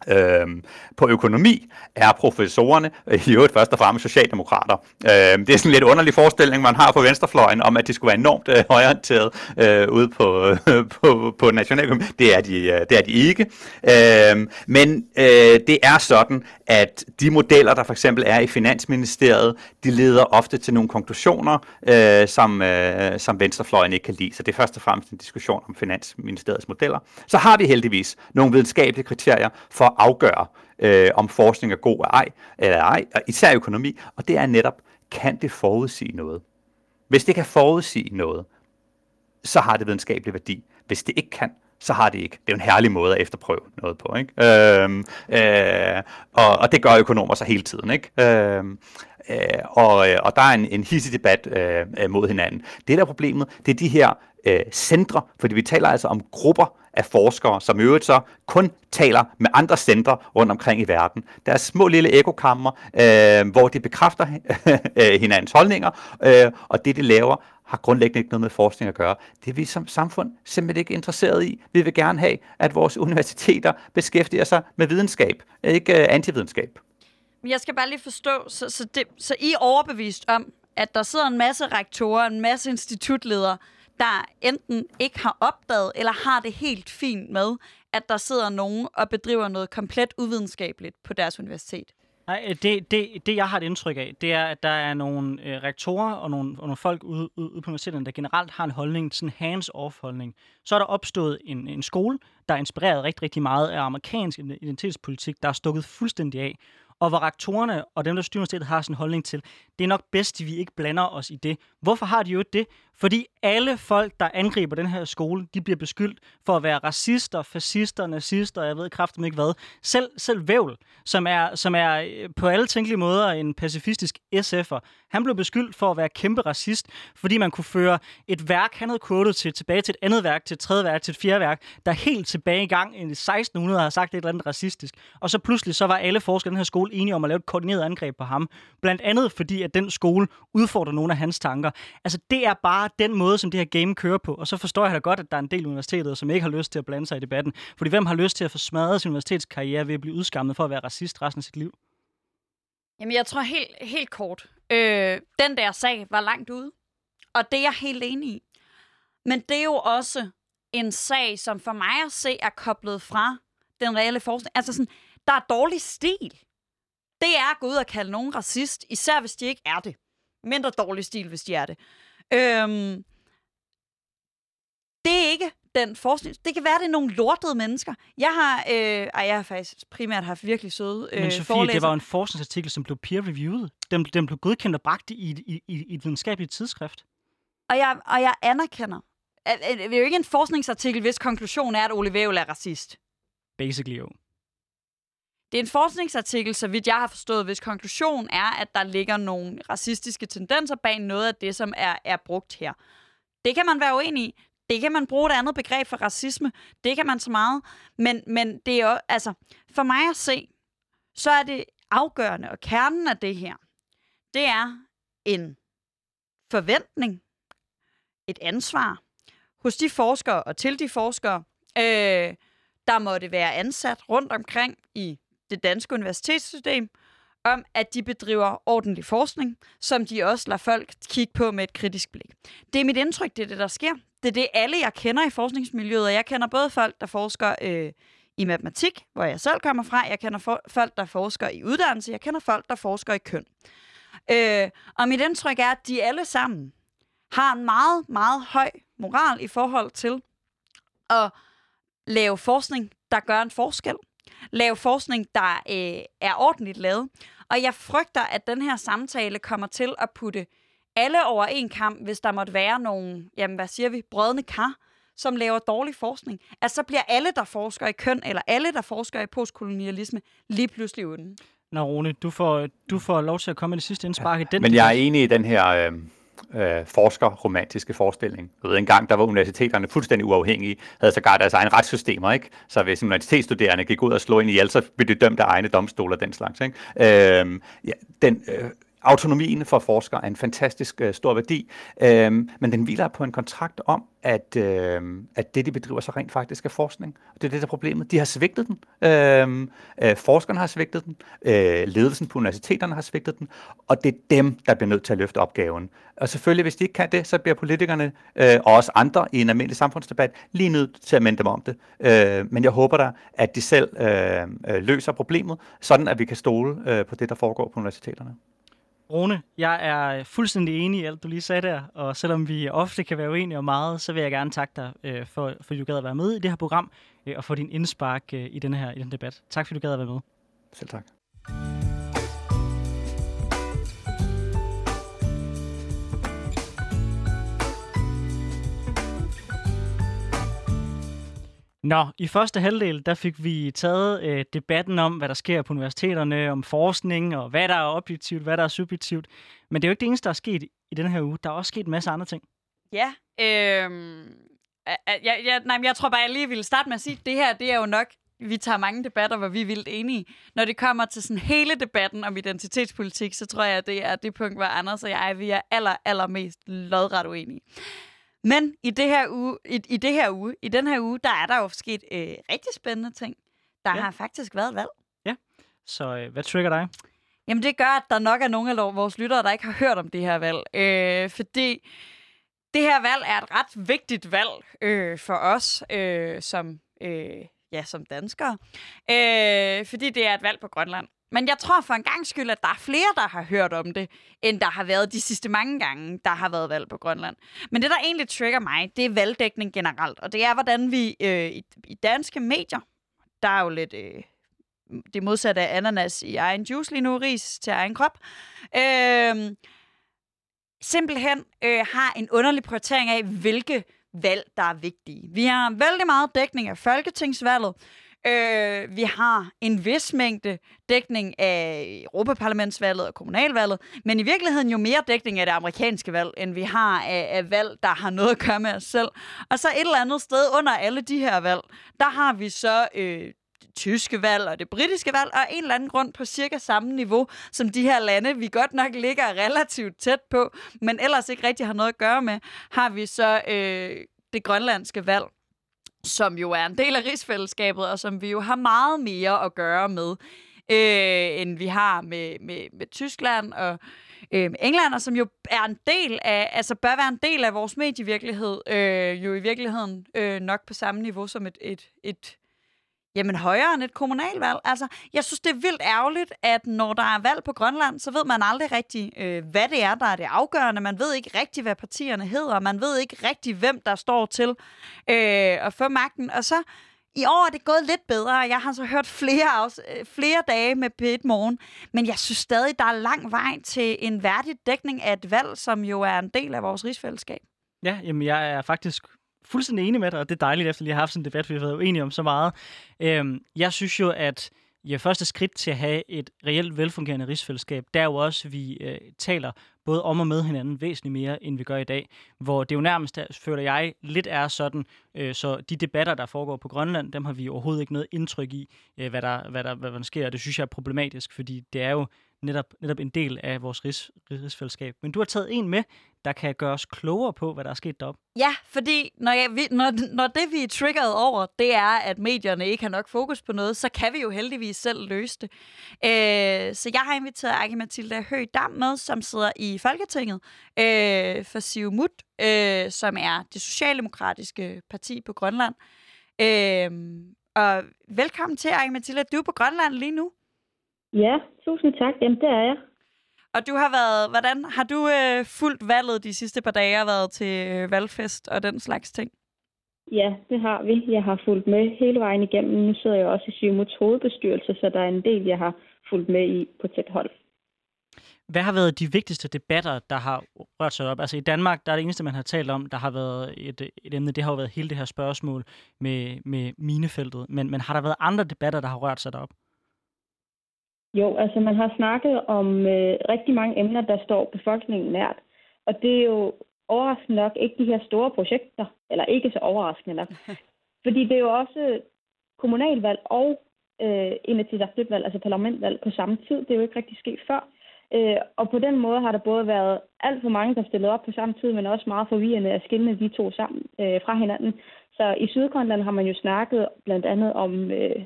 Øhm, på økonomi er professorerne øh, i øvrigt først og fremmest socialdemokrater. Øhm, det er sådan en lidt underlig forestilling, man har på venstrefløjen, om at de skulle være enormt øh, højorienteret øh, ude på, øh, [laughs] på, på nationaløkonomi. Det er de, øh, det er de ikke. Øhm, men øh, det er sådan, at de modeller, der for eksempel er i Finansministeriet, de leder ofte til nogle konklusioner, øh, som, øh, som venstrefløjen ikke kan lide. Så det er først og fremmest en diskussion om Finansministeriets modeller. Så har vi heldigvis nogle videnskabelige kriterier for at afgøre, øh, om forskning er god eller ej, eller ej, især økonomi, og det er netop, kan det forudsige noget? Hvis det kan forudsige noget, så har det videnskabelig værdi. Hvis det ikke kan, så har det ikke. Det er en herlig måde at efterprøve noget på. Ikke? Øhm, øh, og, og det gør økonomer så hele tiden. Ikke? Øhm, øh, og, øh, og der er en, en hissig debat øh, øh, mod hinanden. Det der er problemet, det er de her øh, centre, fordi vi taler altså om grupper af forskere, som i øvrigt så kun taler med andre centre rundt omkring i verden. Der er små lille ekokammer, øh, hvor de bekræfter [laughs] øh, hinandens holdninger, øh, og det de laver har grundlæggende ikke noget med forskning at gøre. Det er vi som samfund simpelthen ikke interesseret i. Vi vil gerne have, at vores [laughs] universiteter beskæftiger sig med videnskab, ikke øh, antividenskab. Jeg skal bare lige forstå, så, så, det, så I er overbevist om, at der sidder en masse rektorer, en masse institutledere, der enten ikke har opdaget, eller har det helt fint med, at der sidder nogen og bedriver noget komplet uvidenskabeligt på deres universitet. Nej, øh, det, det, det jeg har et indtryk af, det er, at der er nogle øh, rektorer og nogle, og nogle folk ude, ude, ude på universiteterne, der generelt har en holdning, sådan en hands-off holdning. Så er der opstået en, en skole, der er inspireret rigtig, rigtig meget af amerikansk identitetspolitik, der er stukket fuldstændig af. og hvor rektorerne og dem, der styrer universitetet, har en holdning til. Det er nok bedst, at vi ikke blander os i det. Hvorfor har de jo det? Fordi alle folk, der angriber den her skole, de bliver beskyldt for at være racister, fascister, nazister, jeg ved kraftigt ikke hvad. Selv, selv Vævl, som er, som er øh, på alle tænkelige måder en pacifistisk SF'er, han blev beskyldt for at være kæmpe racist, fordi man kunne føre et værk, han havde kodet til, tilbage til et andet værk, til et tredje værk, til et fjerde værk, der helt tilbage i gang i 1600 har sagt et eller andet racistisk. Og så pludselig så var alle forskere i den her skole enige om at lave et koordineret angreb på ham. Blandt andet fordi, at den skole udfordrer nogle af hans tanker. Altså, det er bare den måde, som det her game kører på. Og så forstår jeg da godt, at der er en del universiteter, som ikke har lyst til at blande sig i debatten. Fordi hvem har lyst til at få smadret sin universitetskarriere ved at blive udskammet for at være racist resten af sit liv? Jamen, jeg tror helt, helt kort. Øh, den der sag var langt ude. Og det er jeg helt enig i. Men det er jo også en sag, som for mig at se er koblet fra den reelle forskning. Altså sådan, der er dårlig stil. Det er at gå ud og kalde nogen racist, især hvis de ikke er det. Mindre dårlig stil, hvis de er det. Øhm, det er ikke den forskning. Det kan være, det er nogle lortede mennesker. Jeg har, øh, ej, jeg har faktisk primært haft virkelig søde øh, Men Sofie, forelæsere. det var en forskningsartikel, som blev peer-reviewet. Den, den blev godkendt og bragt i, i, i, i et videnskabeligt tidsskrift. Og jeg, og jeg anerkender. Det er jo ikke en forskningsartikel, hvis konklusion er, at Ole Vævel er racist. Basically jo. Det er en forskningsartikel, så vidt jeg har forstået, hvis konklusion er, at der ligger nogle racistiske tendenser bag noget af det, som er, er brugt her. Det kan man være uenig i. Det kan man bruge et andet begreb for racisme. Det kan man så meget. Men, men det er jo, altså, for mig at se, så er det afgørende, og kernen af det her, det er en forventning, et ansvar hos de forskere og til de forskere, øh, der måtte være ansat rundt omkring i det danske universitetssystem, om at de bedriver ordentlig forskning, som de også lader folk kigge på med et kritisk blik. Det er mit indtryk, det er det, der sker. Det er det, alle jeg kender i forskningsmiljøet, og jeg kender både folk, der forsker øh, i matematik, hvor jeg selv kommer fra, jeg kender for, folk, der forsker i uddannelse, jeg kender folk, der forsker i køn. Øh, og mit indtryk er, at de alle sammen har en meget, meget høj moral i forhold til at lave forskning, der gør en forskel. Lave forskning, der øh, er ordentligt lavet. Og jeg frygter, at den her samtale kommer til at putte alle over en kamp, hvis der måtte være nogle, jamen hvad siger vi, brødne kar, som laver dårlig forskning. Altså så bliver alle, der forsker i køn, eller alle, der forsker i postkolonialisme, lige pludselig uden. Nå, Rune, du får, du får lov til at komme med det sidste indspark i den. Men jeg er enig i den her øh, øh, forskerromantiske forestilling. Jeg ved, engang der var universiteterne fuldstændig uafhængige, havde sågar deres egne retssystemer, ikke? Så hvis universitetsstuderende gik ud og slog ind i ihjel, så blev de dømt af egne domstole og den slags, ikke? Øh, ja, den, øh, autonomien for forskere er en fantastisk øh, stor værdi, øh, men den hviler på en kontrakt om, at, øh, at det, de bedriver, så rent faktisk er forskning. Og det er det, der er problemet. De har svigtet den. Øh, øh, forskerne har svigtet den. Øh, ledelsen på universiteterne har svigtet den. Og det er dem, der bliver nødt til at løfte opgaven. Og selvfølgelig, hvis de ikke kan det, så bliver politikerne øh, og også andre i en almindelig samfundsdebat lige nødt til at minde dem om det. Øh, men jeg håber da, at de selv øh, øh, løser problemet, sådan at vi kan stole øh, på det, der foregår på universiteterne. Rune, jeg er øh, fuldstændig enig i alt, du lige sagde der, og selvom vi ofte kan være uenige om meget, så vil jeg gerne takke dig, øh, for, fordi du gad at være med i det her program, øh, og for din indspark øh, i, den her, i den debat. Tak fordi du gad at være med. Selv tak. Nå, i første halvdel, der fik vi taget øh, debatten om, hvad der sker på universiteterne, om forskning, og hvad der er objektivt, hvad der er subjektivt. Men det er jo ikke det eneste, der er sket i den her uge. Der er også sket en masse andre ting. Ja, øh, jeg, jeg, nej, men jeg tror bare, jeg lige ville starte med at sige, at det her, det er jo nok, vi tager mange debatter, hvor vi er vildt enige. Når det kommer til sådan hele debatten om identitetspolitik, så tror jeg, at det er det punkt, hvor Anders og jeg, vi er aller, allermest lodret uenige. Men i det her uge, i, i det her uge, i den her uge, der er der jo sket øh, rigtig spændende ting. Der Ja. ja. har faktisk været et valg. Så øh, hvad trigger dig? Jamen det gør, at der nok er nogle af vores lyttere, der ikke har hørt om det her valg. Øh, fordi det her valg er et ret vigtigt valg øh, for os øh, som, øh, ja, som danskere. Øh, fordi det er et valg på Grønland. Men jeg tror for en gang skyld, at der er flere, der har hørt om det, end der har været de sidste mange gange, der har været valg på Grønland. Men det, der egentlig trigger mig, det er valgdækning generelt. Og det er, hvordan vi øh, i, i danske medier, der er jo lidt... Øh, det modsatte af ananas i egen juice lige nu, ris til egen krop. Øh, simpelthen øh, har en underlig prioritering af, hvilke valg, der er vigtige. Vi har vældig meget dækning af folketingsvalget. Øh, vi har en vis mængde dækning af Europaparlamentsvalget og kommunalvalget, men i virkeligheden jo mere dækning af det amerikanske valg, end vi har af, af valg, der har noget at gøre med os selv. Og så et eller andet sted under alle de her valg, der har vi så øh, tyske valg og det britiske valg, og en eller anden grund på cirka samme niveau som de her lande, vi godt nok ligger relativt tæt på, men ellers ikke rigtig har noget at gøre med, har vi så øh, det grønlandske valg som jo er en del af rigsfællesskabet, og som vi jo har meget mere at gøre med, øh, end vi har med, med, med Tyskland og øh, England, og som jo er en del af, altså bør være en del af vores medievirkelighed, øh, jo i virkeligheden øh, nok på samme niveau som et, et, et Jamen højere end et kommunalvalg. Altså, jeg synes, det er vildt ærgerligt, at når der er valg på Grønland, så ved man aldrig rigtig, øh, hvad det er, der er det afgørende. Man ved ikke rigtig, hvad partierne hedder. Man ved ikke rigtig, hvem der står til øh, at få magten. Og så i år er det gået lidt bedre. Jeg har så hørt flere, af, øh, flere dage med p Morgen, men jeg synes stadig, der er lang vej til en værdig dækning af et valg, som jo er en del af vores rigsfællesskab. Ja, jamen jeg er faktisk fuldstændig enig med dig, og det er dejligt, efter lige har have haft sådan en debat, vi har været uenige om så meget. Øhm, jeg synes jo, at ja, første skridt til at have et reelt velfungerende rigsfællesskab, der er jo også, at vi øh, taler både om og med hinanden væsentligt mere, end vi gør i dag. Hvor det jo nærmest, føler jeg, lidt er sådan, øh, så de debatter, der foregår på Grønland, dem har vi overhovedet ikke noget indtryk i, øh, hvad, der, hvad, der, hvad der sker. Og det synes jeg er problematisk, fordi det er jo netop, netop en del af vores rigs, rigsfællesskab. Men du har taget en med, der kan gøre os klogere på, hvad der er sket deroppe. Ja, fordi når, jeg, når, når det, vi er triggeret over, det er, at medierne ikke har nok fokus på noget, så kan vi jo heldigvis selv løse det. Øh, så jeg har inviteret Aki Mathilda Høgh Dam med, som sidder i Folketinget øh, for Siumut, øh, som er det socialdemokratiske parti på Grønland. Øh, og velkommen til, Aki Mathilda. Du er på Grønland lige nu. Ja, tusind tak. Jamen, det er jeg. Og du har været, hvordan har du øh, fulgt valget de sidste par dage og været til øh, valgfest og den slags ting? Ja, det har vi. Jeg har fulgt med hele vejen igennem. Nu sidder jeg også i Siumuts hovedbestyrelse, så der er en del, jeg har fulgt med i på tæt hold. Hvad har været de vigtigste debatter, der har rørt sig op? Altså i Danmark, der er det eneste, man har talt om, der har været et, et emne, det har jo været hele det her spørgsmål med, med minefeltet. Men, men har der været andre debatter, der har rørt sig derop? Jo, altså man har snakket om øh, rigtig mange emner, der står befolkningen nært. Og det er jo overraskende nok ikke de her store projekter, eller ikke så overraskende nok. [laughs] Fordi det er jo også kommunalvalg og øh, inatsisartut-valg, altså parlamentvalg på samme tid. Det er jo ikke rigtig sket før. Øh, og på den måde har der både været alt for mange, der stillede op på samme tid, men også meget forvirrende at skille de to sammen øh, fra hinanden. Så i Sydgrønland har man jo snakket blandt andet om øh,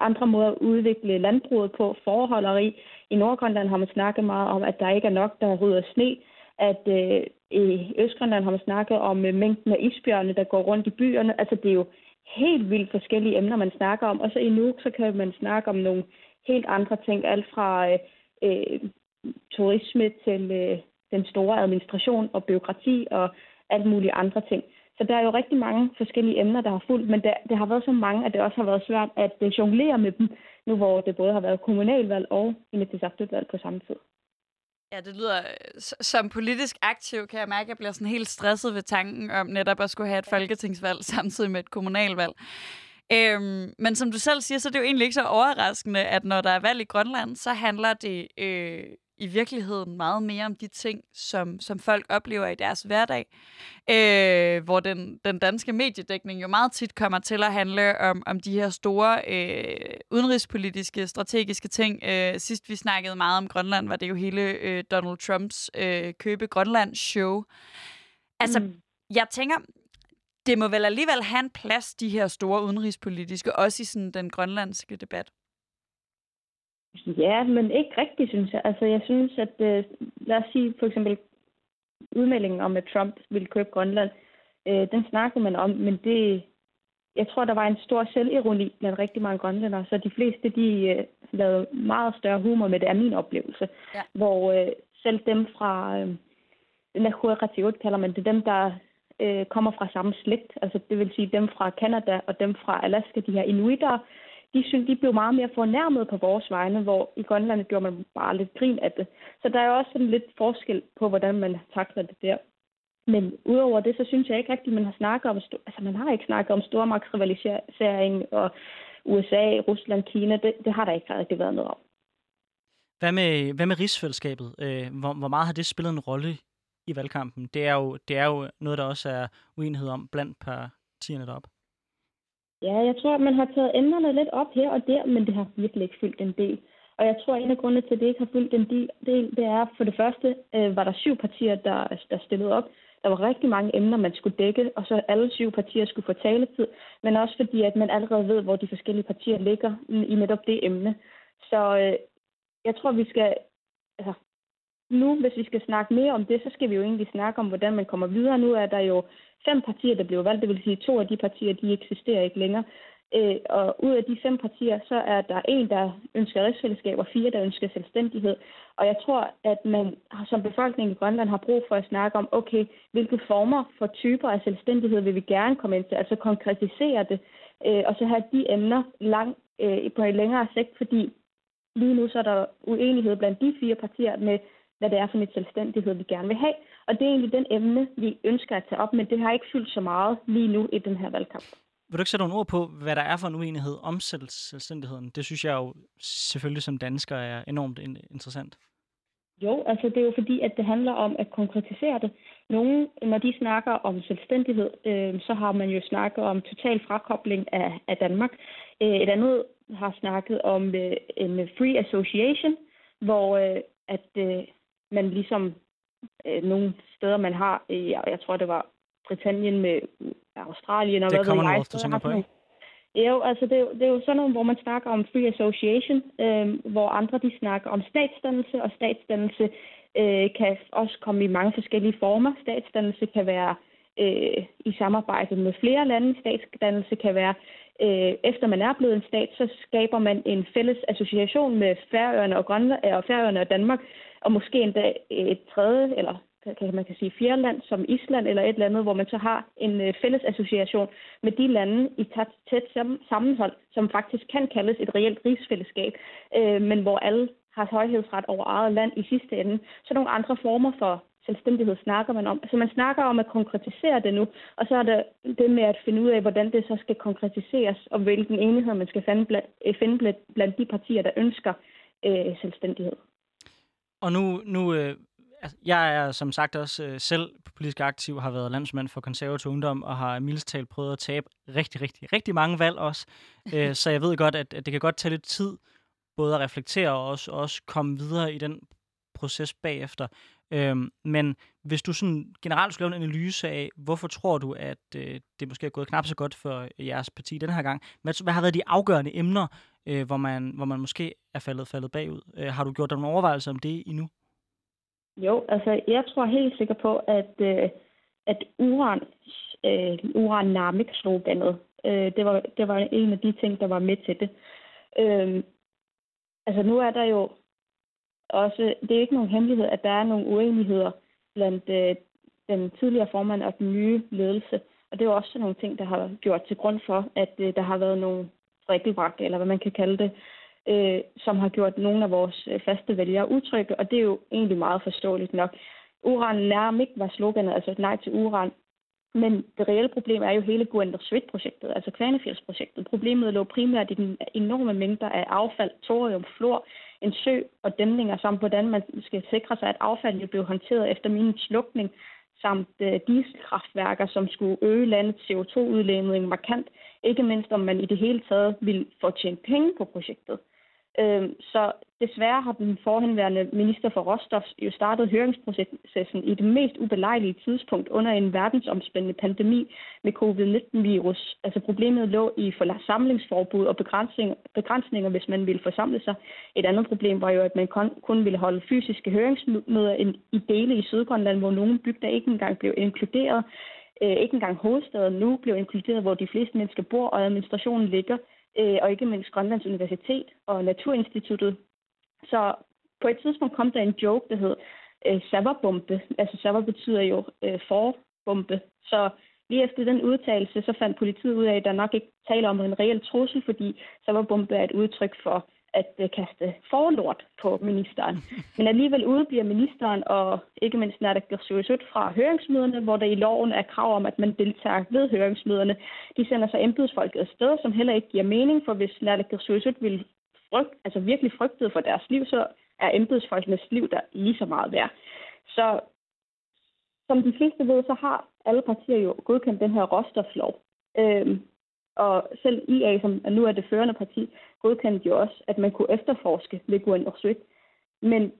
andre måder at udvikle landbruget på, forholderi. I Nordgrønland har man snakket meget om, at der ikke er nok, der rydder sne. At øh, i Østgrønland har man snakket om øh, mængden af isbjørne, der går rundt i byerne. Altså det er jo helt vildt forskellige emner, man snakker om. Og så i Nuuk, så kan man snakke om nogle helt andre ting. Alt fra øh, øh, turisme til øh, den store administration og byråkrati og alt mulige andre ting. Så der er jo rigtig mange forskellige emner, der har fulgt, men det, det har været så mange, at det også har været svært at øh, jonglere med dem, nu hvor det både har været kommunalvalg og inatsisartut-valg på samme tid. Ja, det lyder... Øh, som politisk aktiv kan jeg mærke, at jeg bliver sådan helt stresset ved tanken om netop at skulle have et folketingsvalg [laughs] samtidig med et kommunalvalg. Øhm, men som du selv siger, så er det jo egentlig ikke så overraskende, at når der er valg i Grønland, så handler det øh, i virkeligheden meget mere om de ting, som, som folk oplever i deres hverdag. Øh, hvor den, den danske mediedækning jo meget tit kommer til at handle om, om de her store øh, udenrigspolitiske, strategiske ting. Øh, sidst vi snakkede meget om Grønland, var det jo hele øh, Donald Trumps øh, købe Grønland-show. Altså, mm. jeg tænker, det må vel alligevel have en plads, de her store udenrigspolitiske, også i sådan den grønlandske debat. Ja, men ikke rigtigt, synes jeg. Altså, jeg synes, at øh, lad os sige for eksempel udmeldingen om, at Trump ville købe Grønland, øh, den snakkede man om, men det, jeg tror, der var en stor selvironi blandt rigtig mange grønlændere, så de fleste, de øh, lavede meget større humor med det, er min oplevelse. Ja. Hvor øh, selv dem fra, øh, Nahuatl kalder man det, dem, der øh, kommer fra samme slægt, altså det vil sige dem fra Kanada og dem fra Alaska, de her inuiter, de, synes, de blev meget mere fornærmet på vores vegne, hvor i Grønland gjorde man bare lidt grin af det. Så der er også sådan lidt forskel på, hvordan man takler det der. Men udover det, så synes jeg ikke rigtigt, man har snakket om, altså man har ikke snakket om stormagtsrivalisering og USA, Rusland, Kina. Det, det har der ikke rigtig været noget om. Hvad med, hvad med rigsfællesskabet? Øh, hvor, hvor meget har det spillet en rolle i valgkampen? Det er, jo, det er jo noget, der også er uenighed om blandt partierne deroppe. Ja, jeg tror, at man har taget emnerne lidt op her og der, men det har virkelig ikke fyldt en del. Og jeg tror, at en af grundene til, at det ikke har fyldt en del, det er for det første, øh, var der syv partier, der, der stillede op. Der var rigtig mange emner, man skulle dække, og så alle syv partier skulle få taletid, men også fordi, at man allerede ved, hvor de forskellige partier ligger i netop det emne. Så øh, jeg tror, vi skal... Altså, nu, hvis vi skal snakke mere om det, så skal vi jo egentlig snakke om, hvordan man kommer videre. Nu er der jo fem partier, der blev valgt, det vil sige, to af de partier, de eksisterer ikke længere. Øh, og ud af de fem partier, så er der en, der ønsker rigsfællesskab, og fire, der ønsker selvstændighed. Og jeg tror, at man som befolkning i Grønland har brug for at snakke om, okay, hvilke former for typer af selvstændighed vil vi gerne komme ind til, altså konkretisere det, øh, og så have de emner lang, øh, på en længere sigt, fordi lige nu så er der uenighed blandt de fire partier med, hvad det er for en selvstændighed, vi gerne vil have. Og det er egentlig den emne, vi ønsker at tage op, men det har ikke fyldt så meget lige nu i den her valgkamp. Vil du ikke sætte nogle ord på, hvad der er for en uenighed om selvstændigheden? Det synes jeg jo selvfølgelig som dansker er enormt interessant. Jo, altså det er jo fordi, at det handler om at konkretisere det. Nogle, når de snakker om selvstændighed, øh, så har man jo snakket om total frakobling af, af Danmark. Øh, et andet har snakket om øh, en free association, hvor øh, at øh, man ligesom øh, nogle steder, man har, øh, jeg tror det var Britannien med Australien og det hvad ved jeg. Det kommer på, ikke? Jo, altså det, det er jo sådan noget, hvor man snakker om free association, øh, hvor andre de snakker om statsdannelse, og statsdannelse øh, kan også komme i mange forskellige former. Statsdannelse kan være øh, i samarbejde med flere lande. Statsdannelse kan være, øh, efter man er blevet en stat, så skaber man en fælles association med Færøerne og, Grønland, og Færøerne og Danmark, og måske endda et tredje eller kan man kan sige fjerde land som Island eller et eller andet, hvor man så har en øh, fælles association med de lande i tæt, tæt sammenhold, som faktisk kan kaldes et reelt rigsfællesskab, øh, men hvor alle har højhedsret over eget land i sidste ende. Så nogle andre former for selvstændighed snakker man om. Så man snakker om at konkretisere det nu, og så er det det med at finde ud af, hvordan det så skal konkretiseres, og hvilken enighed man skal finde blandt, finde blandt, blandt de partier, der ønsker øh, selvstændighed. Og nu, nu øh, altså, jeg er som sagt også øh, selv politisk aktiv, har været landsmand for konservativ ungdom, og har mildest talt prøvet at tabe rigtig, rigtig, rigtig mange valg også. [laughs] øh, så jeg ved godt, at, at det kan godt tage lidt tid, både at reflektere og også, også komme videre i den proces bagefter. Øhm, men hvis du sådan generelt skulle lave en analyse af, hvorfor tror du, at øh, det måske er gået knap så godt for jeres parti den her gang? Hvad, hvad har været de afgørende emner, øh, hvor, man, hvor man måske er faldet, faldet bagud? Øh, har du gjort dig nogle overvejelser om det endnu? Jo, altså jeg tror helt sikker på, at, øh, at uran, øh, uran namik sloganet, øh, det, var, det var en af de ting, der var med til det. Øh, altså nu er der jo også, det er ikke nogen hemmelighed, at der er nogle uenigheder blandt øh, den tidligere formand og den nye ledelse. Og det er jo også nogle ting, der har gjort til grund for, at øh, der har været nogle strikkelbrak, eller hvad man kan kalde det, øh, som har gjort nogle af vores øh, faste vælgere utrygge, og det er jo egentlig meget forståeligt nok. Uran nærmest var sloganet, altså nej til uran. Men det reelle problem er jo hele Guendersvit-projektet, altså Kvanefjeldsprojektet. Problemet lå primært i den enorme mængder af affald, thorium, flor, en sø og dæmninger, samt hvordan man skal sikre sig, at affaldet blev håndteret efter min slukning, samt øh, dieselkraftværker, som skulle øge landets CO2-udledning markant, ikke mindst om man i det hele taget ville få tjent penge på projektet. Øh, så desværre har den forhenværende minister for råstof jo startet høringsprocessen i det mest ubelejlige tidspunkt under en verdensomspændende pandemi med covid-19-virus. Altså problemet lå i forsamlingsforbud og begrænsninger, begrænsninger, hvis man ville forsamle sig. Et andet problem var jo, at man kun, kun ville holde fysiske høringsmøder i dele i Sydgrønland, hvor nogle bygder ikke engang blev inkluderet. Øh, ikke engang hovedstaden nu blev inkluderet, hvor de fleste mennesker bor, og administrationen ligger øh, og ikke mindst Grønlands Universitet og Naturinstituttet. Så på et tidspunkt kom der en joke, der hed øh, Savabbombe. Altså Savab betyder jo øh, forbombe. Så lige efter den udtalelse, så fandt politiet ud af, at der nok ikke taler om en reel trussel, fordi så er et udtryk for at uh, kaste forlort på ministeren. [laughs] Men alligevel udbliver ministeren og ikke mindst Naalakkersuisut fra høringsmøderne, hvor der i loven er krav om, at man deltager ved høringsmøderne. De sender så embedsfolket afsted, som heller ikke giver mening, for hvis Naalakkersuisut vil frygt, altså virkelig frygtede for deres liv, så er embedsfolkenes liv der lige så meget værd. Så som de fleste ved, så har alle partier jo godkendt den her råstoflov. Øhm, og selv IA, som nu er det førende parti, godkendte jo også, at man kunne efterforske ved Gwen Men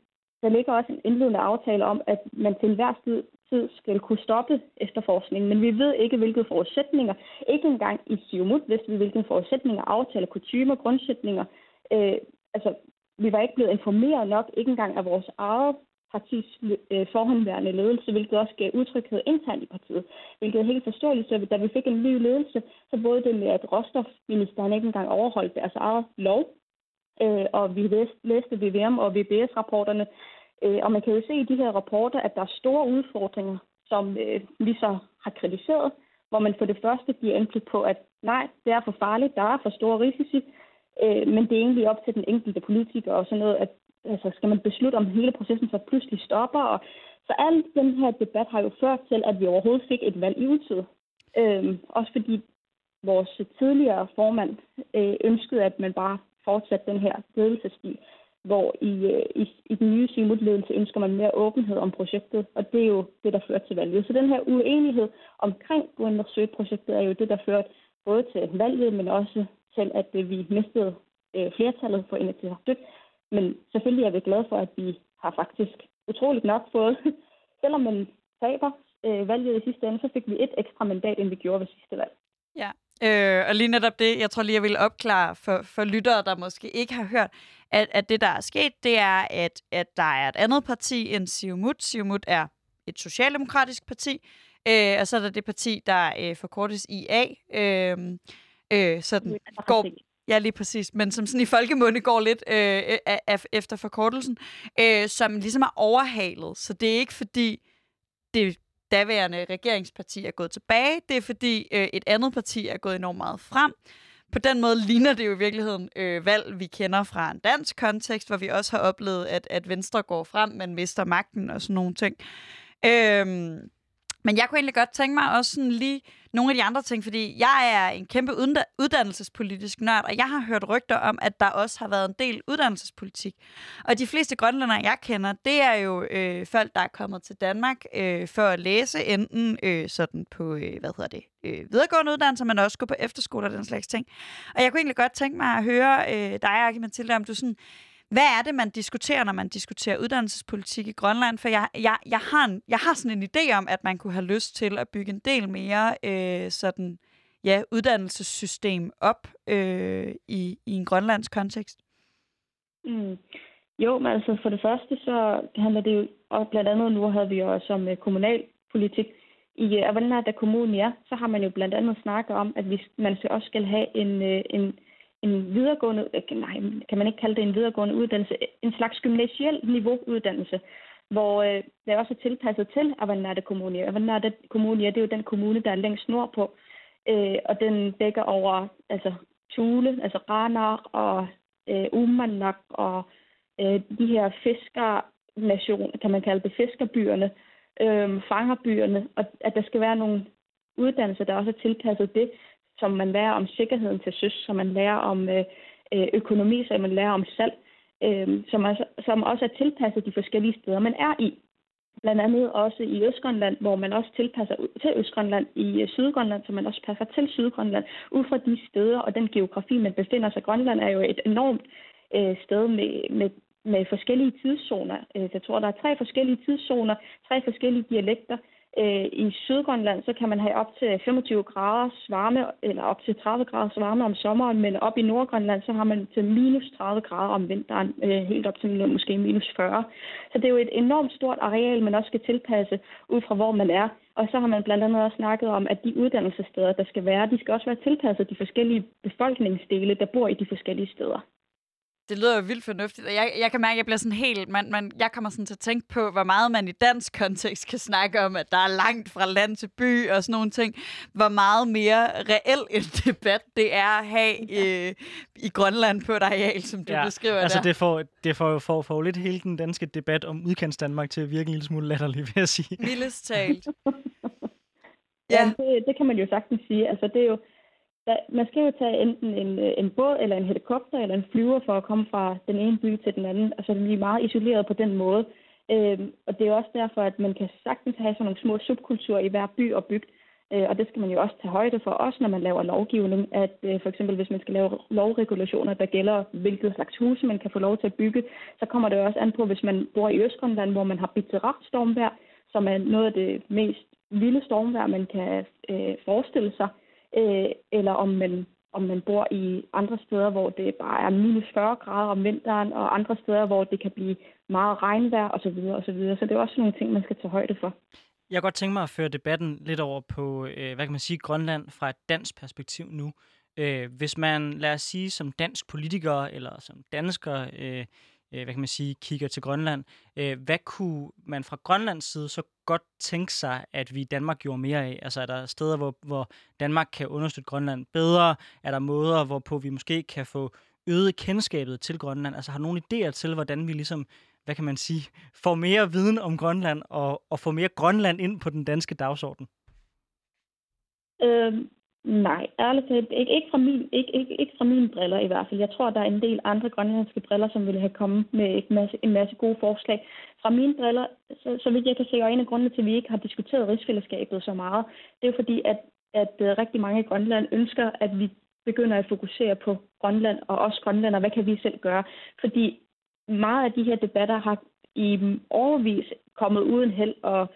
der ligger også en indledende aftale om, at man til enhver tid skal kunne stoppe efterforskningen, men vi ved ikke, hvilke forudsætninger, ikke engang i Siumut vidste vi, hvilke forudsætninger, aftaler, kutumer, grundsætninger. Øh, altså, vi var ikke blevet informeret nok, ikke engang af vores eget partis øh, forhåndværende ledelse, hvilket også gav utryghed internt i partiet, hvilket er helt forståeligt. Så da vi fik en ny ledelse, så både det med, at råstofministeren ikke engang overholdt deres eget lov, øh, og vi læste, VVM og VBS-rapporterne, øh, og man kan jo se i de her rapporter, at der er store udfordringer, som øh, vi så har kritiseret, hvor man for det første giver indblik på, at nej, det er for farligt, der er for store risici, øh, men det er egentlig op til den enkelte politiker og sådan noget, at altså, skal man beslutte, om hele processen så pludselig stopper. Og, så al den her debat har jo ført til, at vi overhovedet fik et valg i utid. Øhm, også fordi vores tidligere formand øh, ønskede, at man bare fortsatte den her ledelsesstil, hvor i, øh, i, i den nye Simut-ledelse ønsker man mere åbenhed om projektet, og det er jo det, der fører til valget. Så den her uenighed omkring Gunder-projektet er jo det, der førte både til valget, men også til, at øh, vi mistede øh, flertallet for Inatsisartut, men selvfølgelig er vi glade for, at vi har faktisk utroligt nok fået, [laughs] selvom man taber øh, valget i sidste ende, så fik vi et ekstra mandat, end vi gjorde ved sidste valg. Ja, øh, og lige netop det, jeg tror lige, jeg vil opklare for, for lyttere, der måske ikke har hørt, at, at det, der er sket, det er, at, at der er et andet parti end Siumut. Siumut er et socialdemokratisk parti, øh, og så er der det parti, der øh, forkortes IA, øh, øh, sådan går, Ja, lige præcis. Men som sådan i folkemunde går lidt øh, øh af, efter forkortelsen, øh, som ligesom er overhalet. Så det er ikke fordi, det daværende regeringsparti er gået tilbage. Det er fordi, øh, et andet parti er gået enormt meget frem. På den måde ligner det jo i virkeligheden øh, valg, vi kender fra en dansk kontekst, hvor vi også har oplevet, at, at Venstre går frem, men mister magten og sådan nogle ting. Øh, men jeg kunne egentlig godt tænke mig også sådan lige nogle af de andre ting, fordi jeg er en kæmpe uddannelsespolitisk nørd, og jeg har hørt rygter om, at der også har været en del uddannelsespolitik. Og de fleste grønlændere, jeg kender, det er jo øh, folk, der er kommet til Danmark øh, for at læse, enten øh, sådan på, øh, hvad hedder det, øh, videregående uddannelser, men også gå på efterskole og den slags ting. Og jeg kunne egentlig godt tænke mig at høre øh, dig, Aki Mathilde, om du sådan hvad er det, man diskuterer, når man diskuterer uddannelsespolitik i Grønland? For jeg, jeg, jeg, har, en, jeg har sådan en idé om, at man kunne have lyst til at bygge en del mere øh, sådan, ja, uddannelsessystem op øh, i, i en grønlandsk kontekst. Mm. Jo, men altså for det første, så handler det jo, og blandt andet nu havde vi jo også om øh, kommunalpolitik, i øh, uh, Avalnata kommunen ja, så har man jo blandt andet snakket om, at vi, man også skal have en, øh, en en videregående, nej, kan man ikke kalde det en videregående uddannelse, en slags gymnasiel niveauuddannelse, hvor øh, det også er tilpasset til Avanade Kommune. Avanade Kommune, det er jo den kommune, der er længst nordpå, øh, og den dækker over altså Tule, altså Ranar og øh, Umanak og øh, de her fiskernationer, kan man kalde det, fiskerbyerne, øh, fangerbyerne, og at der skal være nogle uddannelser, der også er tilpasset det, som man lærer om sikkerheden til søs, som man lærer om øh, øh, økonomi, som man lærer om salg, øh, som, er, som også er tilpasset de forskellige steder, man er i. Blandt andet også i Østgrønland, hvor man også tilpasser til Østgrønland, i øh, Sydgrønland, så man også passer til Sydgrønland, ud fra de steder og den geografi, man befinder sig. Grønland er jo et enormt øh, sted med, med, med forskellige tidszoner. Jeg tror, der er tre forskellige tidszoner, tre forskellige dialekter, Øh, I Sydgrønland så kan man have op til 25 grader varme, eller op til 30 grader varme om sommeren, men op i Nordgrønland så har man til minus 30 grader om vinteren, øh, helt op til måske minus 40. Så det er jo et enormt stort areal, man også skal tilpasse ud fra, hvor man er. Og så har man blandt andet også snakket om, at de uddannelsessteder, der skal være, de skal også være tilpasset de forskellige befolkningsdele, der bor i de forskellige steder det lyder jo vildt fornuftigt, og jeg, jeg kan mærke, at jeg bliver sådan helt... Man, man, jeg kommer sådan til at tænke på, hvor meget man i dansk kontekst kan snakke om, at der er langt fra land til by og sådan nogle ting. Hvor meget mere reel en debat det er at have øh, i Grønland på et areal, som du ja, beskriver altså der. det får, det får jo for, for lidt hele den danske debat om udkants Danmark til at virke en lille smule latterlig, vil jeg sige. Vildest talt. [laughs] ja, ja det, det kan man jo sagtens sige. Altså det er jo der, man skal jo tage enten en, øh, en båd eller en helikopter eller en flyver for at komme fra den ene by til den anden. Altså så er meget isoleret på den måde. Øhm, og det er også derfor, at man kan sagtens have sådan nogle små subkulturer i hver by og bygd. Øh, og det skal man jo også tage højde for, også når man laver lovgivning, at øh, for eksempel hvis man skal lave lovregulationer, der gælder hvilket slags huse man kan få lov til at bygge, så kommer det også an på, hvis man bor i Østgrønland, hvor man har bitteret stormvær, som er noget af det mest vilde stormvær, man kan øh, forestille sig, øh, eller om man, om man bor i andre steder, hvor det bare er minus 40 grader om vinteren, og andre steder, hvor det kan blive meget regnvejr osv. osv. Så det er også nogle ting, man skal tage højde for. Jeg kan godt tænke mig at føre debatten lidt over på, øh, hvad kan man sige, Grønland fra et dansk perspektiv nu. Øh, hvis man, lad os sige, som dansk politiker eller som dansker øh, øh, hvad kan man sige, kigger til Grønland. Øh, hvad kunne man fra Grønlands side så godt tænke sig, at vi i Danmark gjorde mere af? Altså er der steder, hvor, hvor Danmark kan understøtte Grønland bedre? Er der måder, hvorpå vi måske kan få øget kendskabet til Grønland? Altså har nogle idéer til, hvordan vi ligesom, hvad kan man sige, får mere viden om Grønland og, og får mere Grønland ind på den danske dagsorden? Øhm, Nej, ærligt talt, ikke, ikke, fra min, ikke, ikke, ikke fra mine briller i hvert fald. Jeg tror, der er en del andre grønlandske briller, som ville have kommet med en masse, en masse gode forslag. Fra mine briller, så, så vidt jeg kan se, og en af grundene til, at vi ikke har diskuteret rigsfællesskabet så meget, det er jo fordi, at, at øh, rigtig mange i Grønland ønsker, at vi begynder at fokusere på Grønland og også Grønland, og hvad kan vi selv gøre? Fordi meget af de her debatter har i overvis kommet uden held, og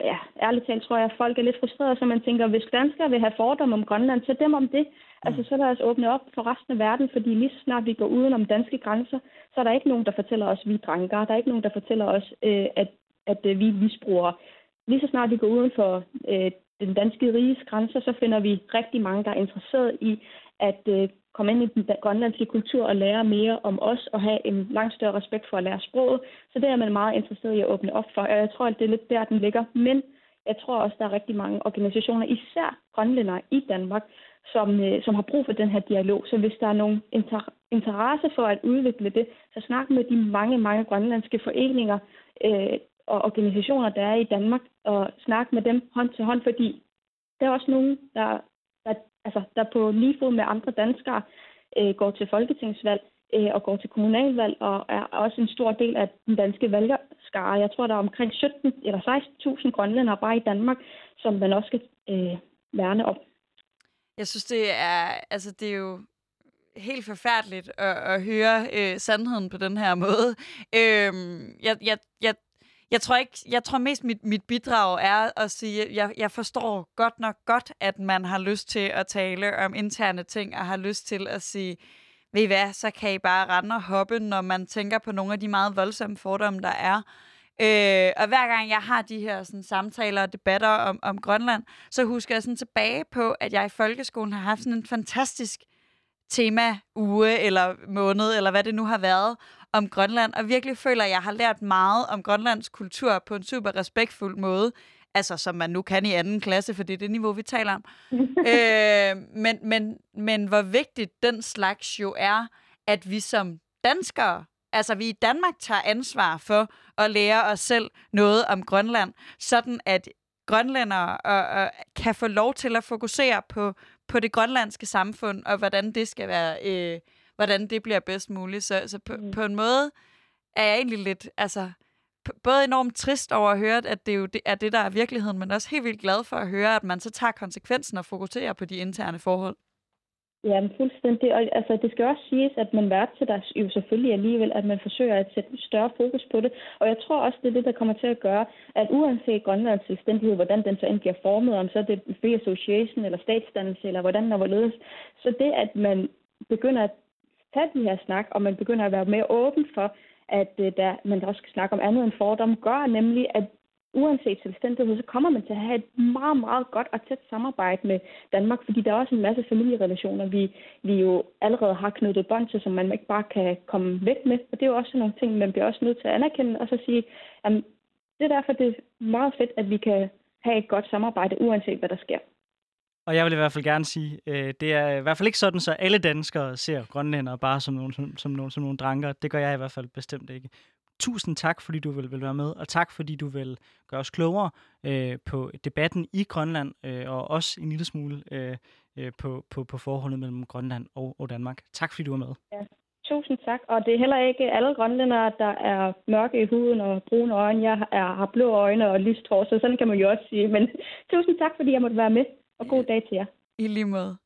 ja, ærligt talt tror jeg, at folk er lidt frustrerede, så man tænker, hvis danskere vil have fordomme om Grønland, så dem om det. Altså, mm. så lad os åbne op for resten af verden, fordi lige så snart vi går uden om danske grænser, så er der ikke nogen, der fortæller os, at vi er dranker. Der er ikke nogen, der fortæller os, øh, at, at øh, vi er misbrugere. Lige så snart vi går uden for øh, den danske riges grænser, så finder vi rigtig mange, der er interesseret i at øh, komme ind i den grønlandske kultur og lære mere om os og have en langt større respekt for at lære sproget. Så det er man meget interesseret i at åbne op for, og jeg tror, at det er lidt der, den ligger. Men jeg tror også, der er rigtig mange organisationer, især grønlændere i Danmark, som, øh, som har brug for den her dialog. Så hvis der er nogen inter- interesse for at udvikle det, så snak med de mange, mange grønlandske foreninger øh, og organisationer, der er i Danmark, og snak med dem hånd til hånd, fordi der er også nogen, der altså, der på lige fod med andre danskere øh, går til folketingsvalg øh, og går til kommunalvalg og er også en stor del af den danske vælgerskare. Jeg tror, der er omkring 17 eller 16.000 grønlændere bare i Danmark, som man også skal øh, værne om. Jeg synes, det er, altså, det er jo helt forfærdeligt at, at høre øh, sandheden på den her måde. Øh, jeg, jeg, jeg jeg tror ikke, jeg tror mest mit, mit bidrag er at sige, jeg, jeg forstår godt nok godt, at man har lyst til at tale om interne ting, og har lyst til at sige, ved I hvad, så kan I bare rende og hoppe, når man tænker på nogle af de meget voldsomme fordomme, der er. Øh, og hver gang jeg har de her sådan, samtaler og debatter om, om Grønland, så husker jeg sådan tilbage på, at jeg i folkeskolen har haft sådan en fantastisk tema uge eller måned, eller hvad det nu har været, om Grønland, og virkelig føler, at jeg har lært meget om Grønlands kultur på en super respektfuld måde, altså som man nu kan i anden klasse, for det er det niveau, vi taler om. [laughs] øh, men, men, men hvor vigtigt den slags jo er, at vi som danskere, altså vi i Danmark tager ansvar for at lære os selv noget om Grønland, sådan at grønlændere og, og kan få lov til at fokusere på, på det grønlandske samfund, og hvordan det skal være... Øh, hvordan det bliver bedst muligt. Så, så på, mm. på en måde er jeg egentlig lidt, altså, både enormt trist over at høre, at det jo er det, der er virkeligheden, men også helt vildt glad for at høre, at man så tager konsekvensen og fokuserer på de interne forhold. Ja, men fuldstændig. Og altså, det skal også siges, at man værdsætter jo selvfølgelig alligevel, at man forsøger at sætte større fokus på det. Og jeg tror også, det er det, der kommer til at gøre, at uanset Grønlands selvstændighed, hvordan den så end bliver formet, om så er det free association eller statsdannelse, eller hvordan der var ledes, så det, at man begynder at tage de her snak, og man begynder at være mere åben for, at øh, der, man også skal snakke om andet end fordom, gør nemlig, at uanset selvstændighed, så kommer man til at have et meget, meget godt og tæt samarbejde med Danmark, fordi der er også en masse familierelationer, vi, vi jo allerede har knyttet bånd til, som man ikke bare kan komme væk med. Og det er jo også nogle ting, man bliver også nødt til at anerkende, og så sige, at det er derfor, det er meget fedt, at vi kan have et godt samarbejde, uanset hvad der sker. Og jeg vil i hvert fald gerne sige, øh, det er i hvert fald ikke sådan, så alle danskere ser grønlændere bare som nogle, som, som, nogle, som nogle dranker. Det gør jeg i hvert fald bestemt ikke. Tusind tak, fordi du vil, vil være med, og tak, fordi du vil gøre os klogere øh, på debatten i Grønland, øh, og også en lille smule øh, øh på, på, på forholdet mellem Grønland og, og Danmark. Tak, fordi du var med. Ja. Tusind tak. Og det er heller ikke alle grønlændere, der er mørke i huden og brune øjne. Jeg er, har blå øjne og lyst hår, så sådan kan man jo også sige. Men tusind tak, fordi jeg måtte være med, og god dag til jer. I lige måde.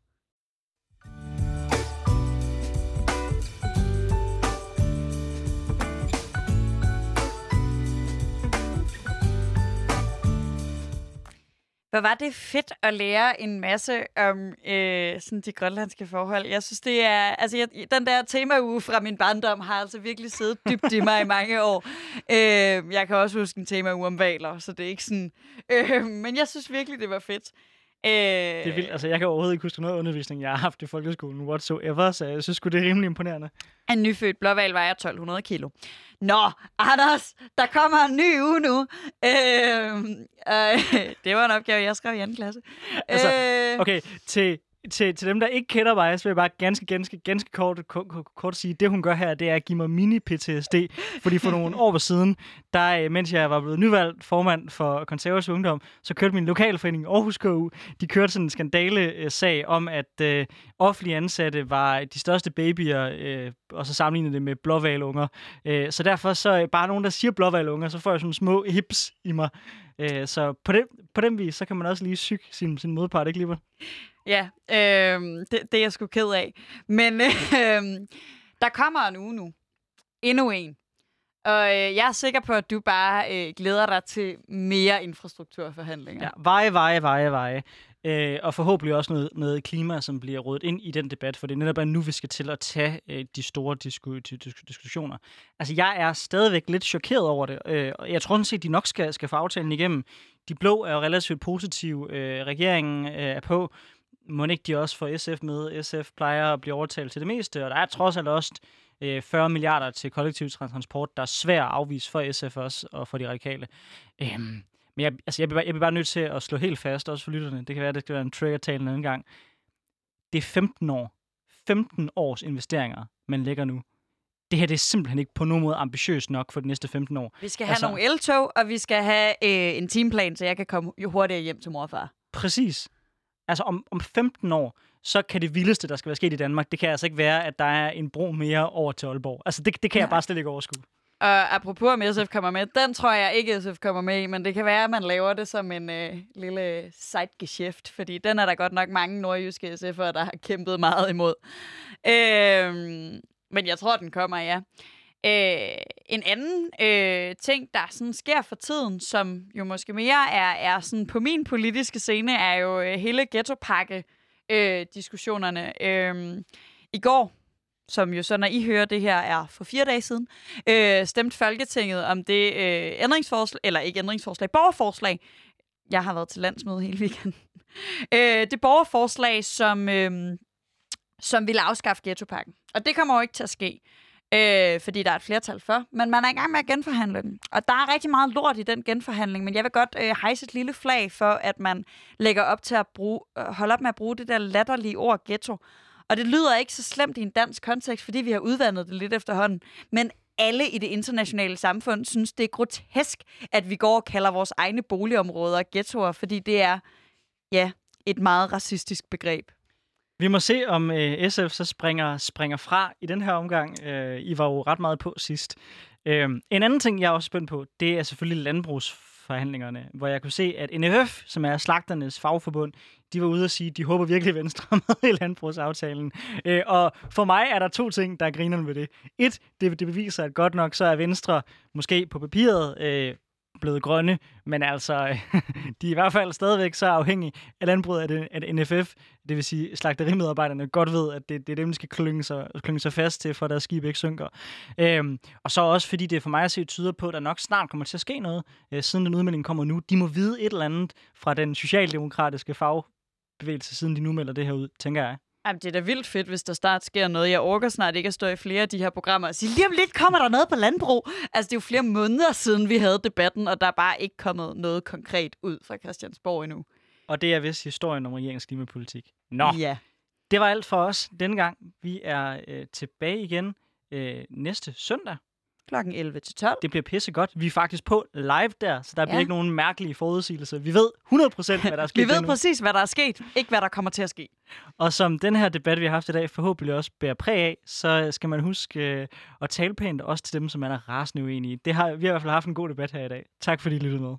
Hvor var det fedt at lære en masse om øh, sådan de grønlandske forhold. Jeg synes, det er... Altså, jeg, den der temauge fra min barndom har altså virkelig siddet dybt i mig i mange år. Øh, jeg kan også huske en temauge om valer, så det er ikke sådan... Øh, men jeg synes virkelig, det var fedt. Øh, det er vildt. Altså, jeg kan overhovedet ikke huske noget undervisning, jeg har haft i folkeskolen whatsoever, så jeg synes det er rimelig imponerende. En nyfødt blåval vejer 1200 kilo. Nå, Anders, der kommer en ny uge nu. Øh, øh, [laughs] det var en opgave, jeg skrev i anden klasse. Altså, øh, okay, til til, til dem, der ikke kender mig, så vil jeg bare ganske, ganske, ganske kort, kort, kort sige, det hun gør her, det er at give mig mini-PTSD. Fordi for nogle år siden, der, øh, mens jeg var blevet nyvalgt formand for konservativ ungdom, så kørte min lokalforening Aarhus KU, de kørte sådan en skandale-sag øh, om, at øh, offentlige ansatte var de største babyer, øh, og så sammenlignede det med blåvalunger. Øh, så derfor så øh, bare nogen, der siger blåvalunger, så får jeg sådan små hips i mig. Øh, så på den, på den vis, så kan man også lige syge sin, sin modpart, ikke lige? Ja, øh, det, det er jeg sgu ked af. Men [laughs] øh, der kommer en uge nu. Endnu en. Og øh, jeg er sikker på, at du bare øh, glæder dig til mere infrastrukturforhandlinger. Ja, veje, veje, veje, veje. Øh, og forhåbentlig også noget, noget klima, som bliver rådet ind i den debat, for det er netop nu, vi skal til at tage øh, de store disku, diskussioner. Altså, jeg er stadigvæk lidt chokeret over det, øh, og jeg tror sådan set, at de nok skal, skal få aftalen igennem. De blå er jo relativt positive, øh, regeringen øh, er på, må ikke de også få SF med? SF plejer at blive overtalt til det meste, og der er trods alt også øh, 40 milliarder til kollektiv transport, der er svært at afvise for SF også, og for de radikale. Øhm, men jeg, altså jeg, bliver, jeg bliver bare nødt til at slå helt fast, også for lytterne. Det kan være, at det skal være en trigger-tale en anden gang. Det er 15 år. 15 års investeringer, man lægger nu. Det her det er simpelthen ikke på nogen måde ambitiøst nok for de næste 15 år. Vi skal have altså, nogle eltog, og vi skal have øh, en teamplan, så jeg kan komme hurtigere hjem til mor og far. Præcis. Altså om, om 15 år, så kan det vildeste, der skal være sket i Danmark, det kan altså ikke være, at der er en bro mere over til Aalborg. Altså det, det kan Nej. jeg bare slet ikke overskue. Og apropos om SF kommer med, den tror jeg ikke, SF kommer med i, men det kan være, at man laver det som en øh, lille sidegeschæft, fordi den er der godt nok mange nordjyske SF'ere, der har kæmpet meget imod. Øh, men jeg tror, den kommer, ja. Øh, en anden øh, ting, der sådan sker for tiden, som jo måske mere er, er sådan på min politiske scene, er jo øh, hele ghettopakke-diskussionerne. Øh, øh, I går, som jo så, når I hører det her, er for fire dage siden, øh, stemte Folketinget om det øh, ændringsforslag, eller ikke ændringsforslag, borgerforslag. Jeg har været til landsmøde hele weekenden. [laughs] øh, det borgerforslag, som, øh, som ville afskaffe ghettopakken. Og det kommer jo ikke til at ske øh, fordi der er et flertal for. Men man er i gang med at genforhandle den. Og der er rigtig meget lort i den genforhandling, men jeg vil godt øh, hejse et lille flag for, at man lægger op til at bruge, øh, holde op med at bruge det der latterlige ord ghetto. Og det lyder ikke så slemt i en dansk kontekst, fordi vi har udvandet det lidt efterhånden. Men alle i det internationale samfund synes, det er grotesk, at vi går og kalder vores egne boligområder ghettoer, fordi det er, ja, et meget racistisk begreb. Vi må se, om øh, SF så springer, springer fra i den her omgang. Øh, I var jo ret meget på sidst. Øh, en anden ting, jeg er også spændt på, det er selvfølgelig landbrugsforhandlingerne, hvor jeg kunne se, at NFF, som er slagternes fagforbund, de var ude og sige, at de håber virkelig, Venstre med i landbrugsaftalen. Øh, og for mig er der to ting, der griner med ved det. Et, det, det beviser, at godt nok så er Venstre måske på papiret øh, blevet grønne, men altså, [laughs] de er i hvert fald stadigvæk så afhængige af landbruget, at, det, at NFF, det vil sige slagterimedarbejderne, godt ved, at det, det er dem, de skal klynge sig, klynge sig fast til, for at deres skib ikke synker. Øhm, og så også, fordi det for mig at se tyder på, at der nok snart kommer til at ske noget, øh, siden den udmelding kommer nu. De må vide et eller andet fra den socialdemokratiske fagbevægelse, siden de nu melder det her ud, tænker jeg. Jamen, det er da vildt fedt, hvis der snart sker noget. Jeg orker snart ikke at stå i flere af de her programmer og sige, lige om lidt kommer der noget på landbrug. Altså, det er jo flere måneder siden, vi havde debatten, og der er bare ikke kommet noget konkret ud fra Christiansborg endnu. Og det er vist historien om regeringens klimapolitik. Nå, Ja. det var alt for os denne gang. Vi er øh, tilbage igen øh, næste søndag. Klokken 11 til 12. Det bliver pissegodt. Vi er faktisk på live der, så der bliver Ja. ikke nogen mærkelige forudsigelser. Vi ved 100% hvad der er [laughs] sket Vi ved endnu. præcis, hvad der er sket. Ikke, hvad der kommer til at ske. Og som den her debat, vi har haft i dag, forhåbentlig også bærer præg af, så skal man huske øh, at tale pænt også til dem, som man er rasende uenige. i. Det har, vi har i hvert fald haft en god debat her i dag. Tak fordi I lyttede med.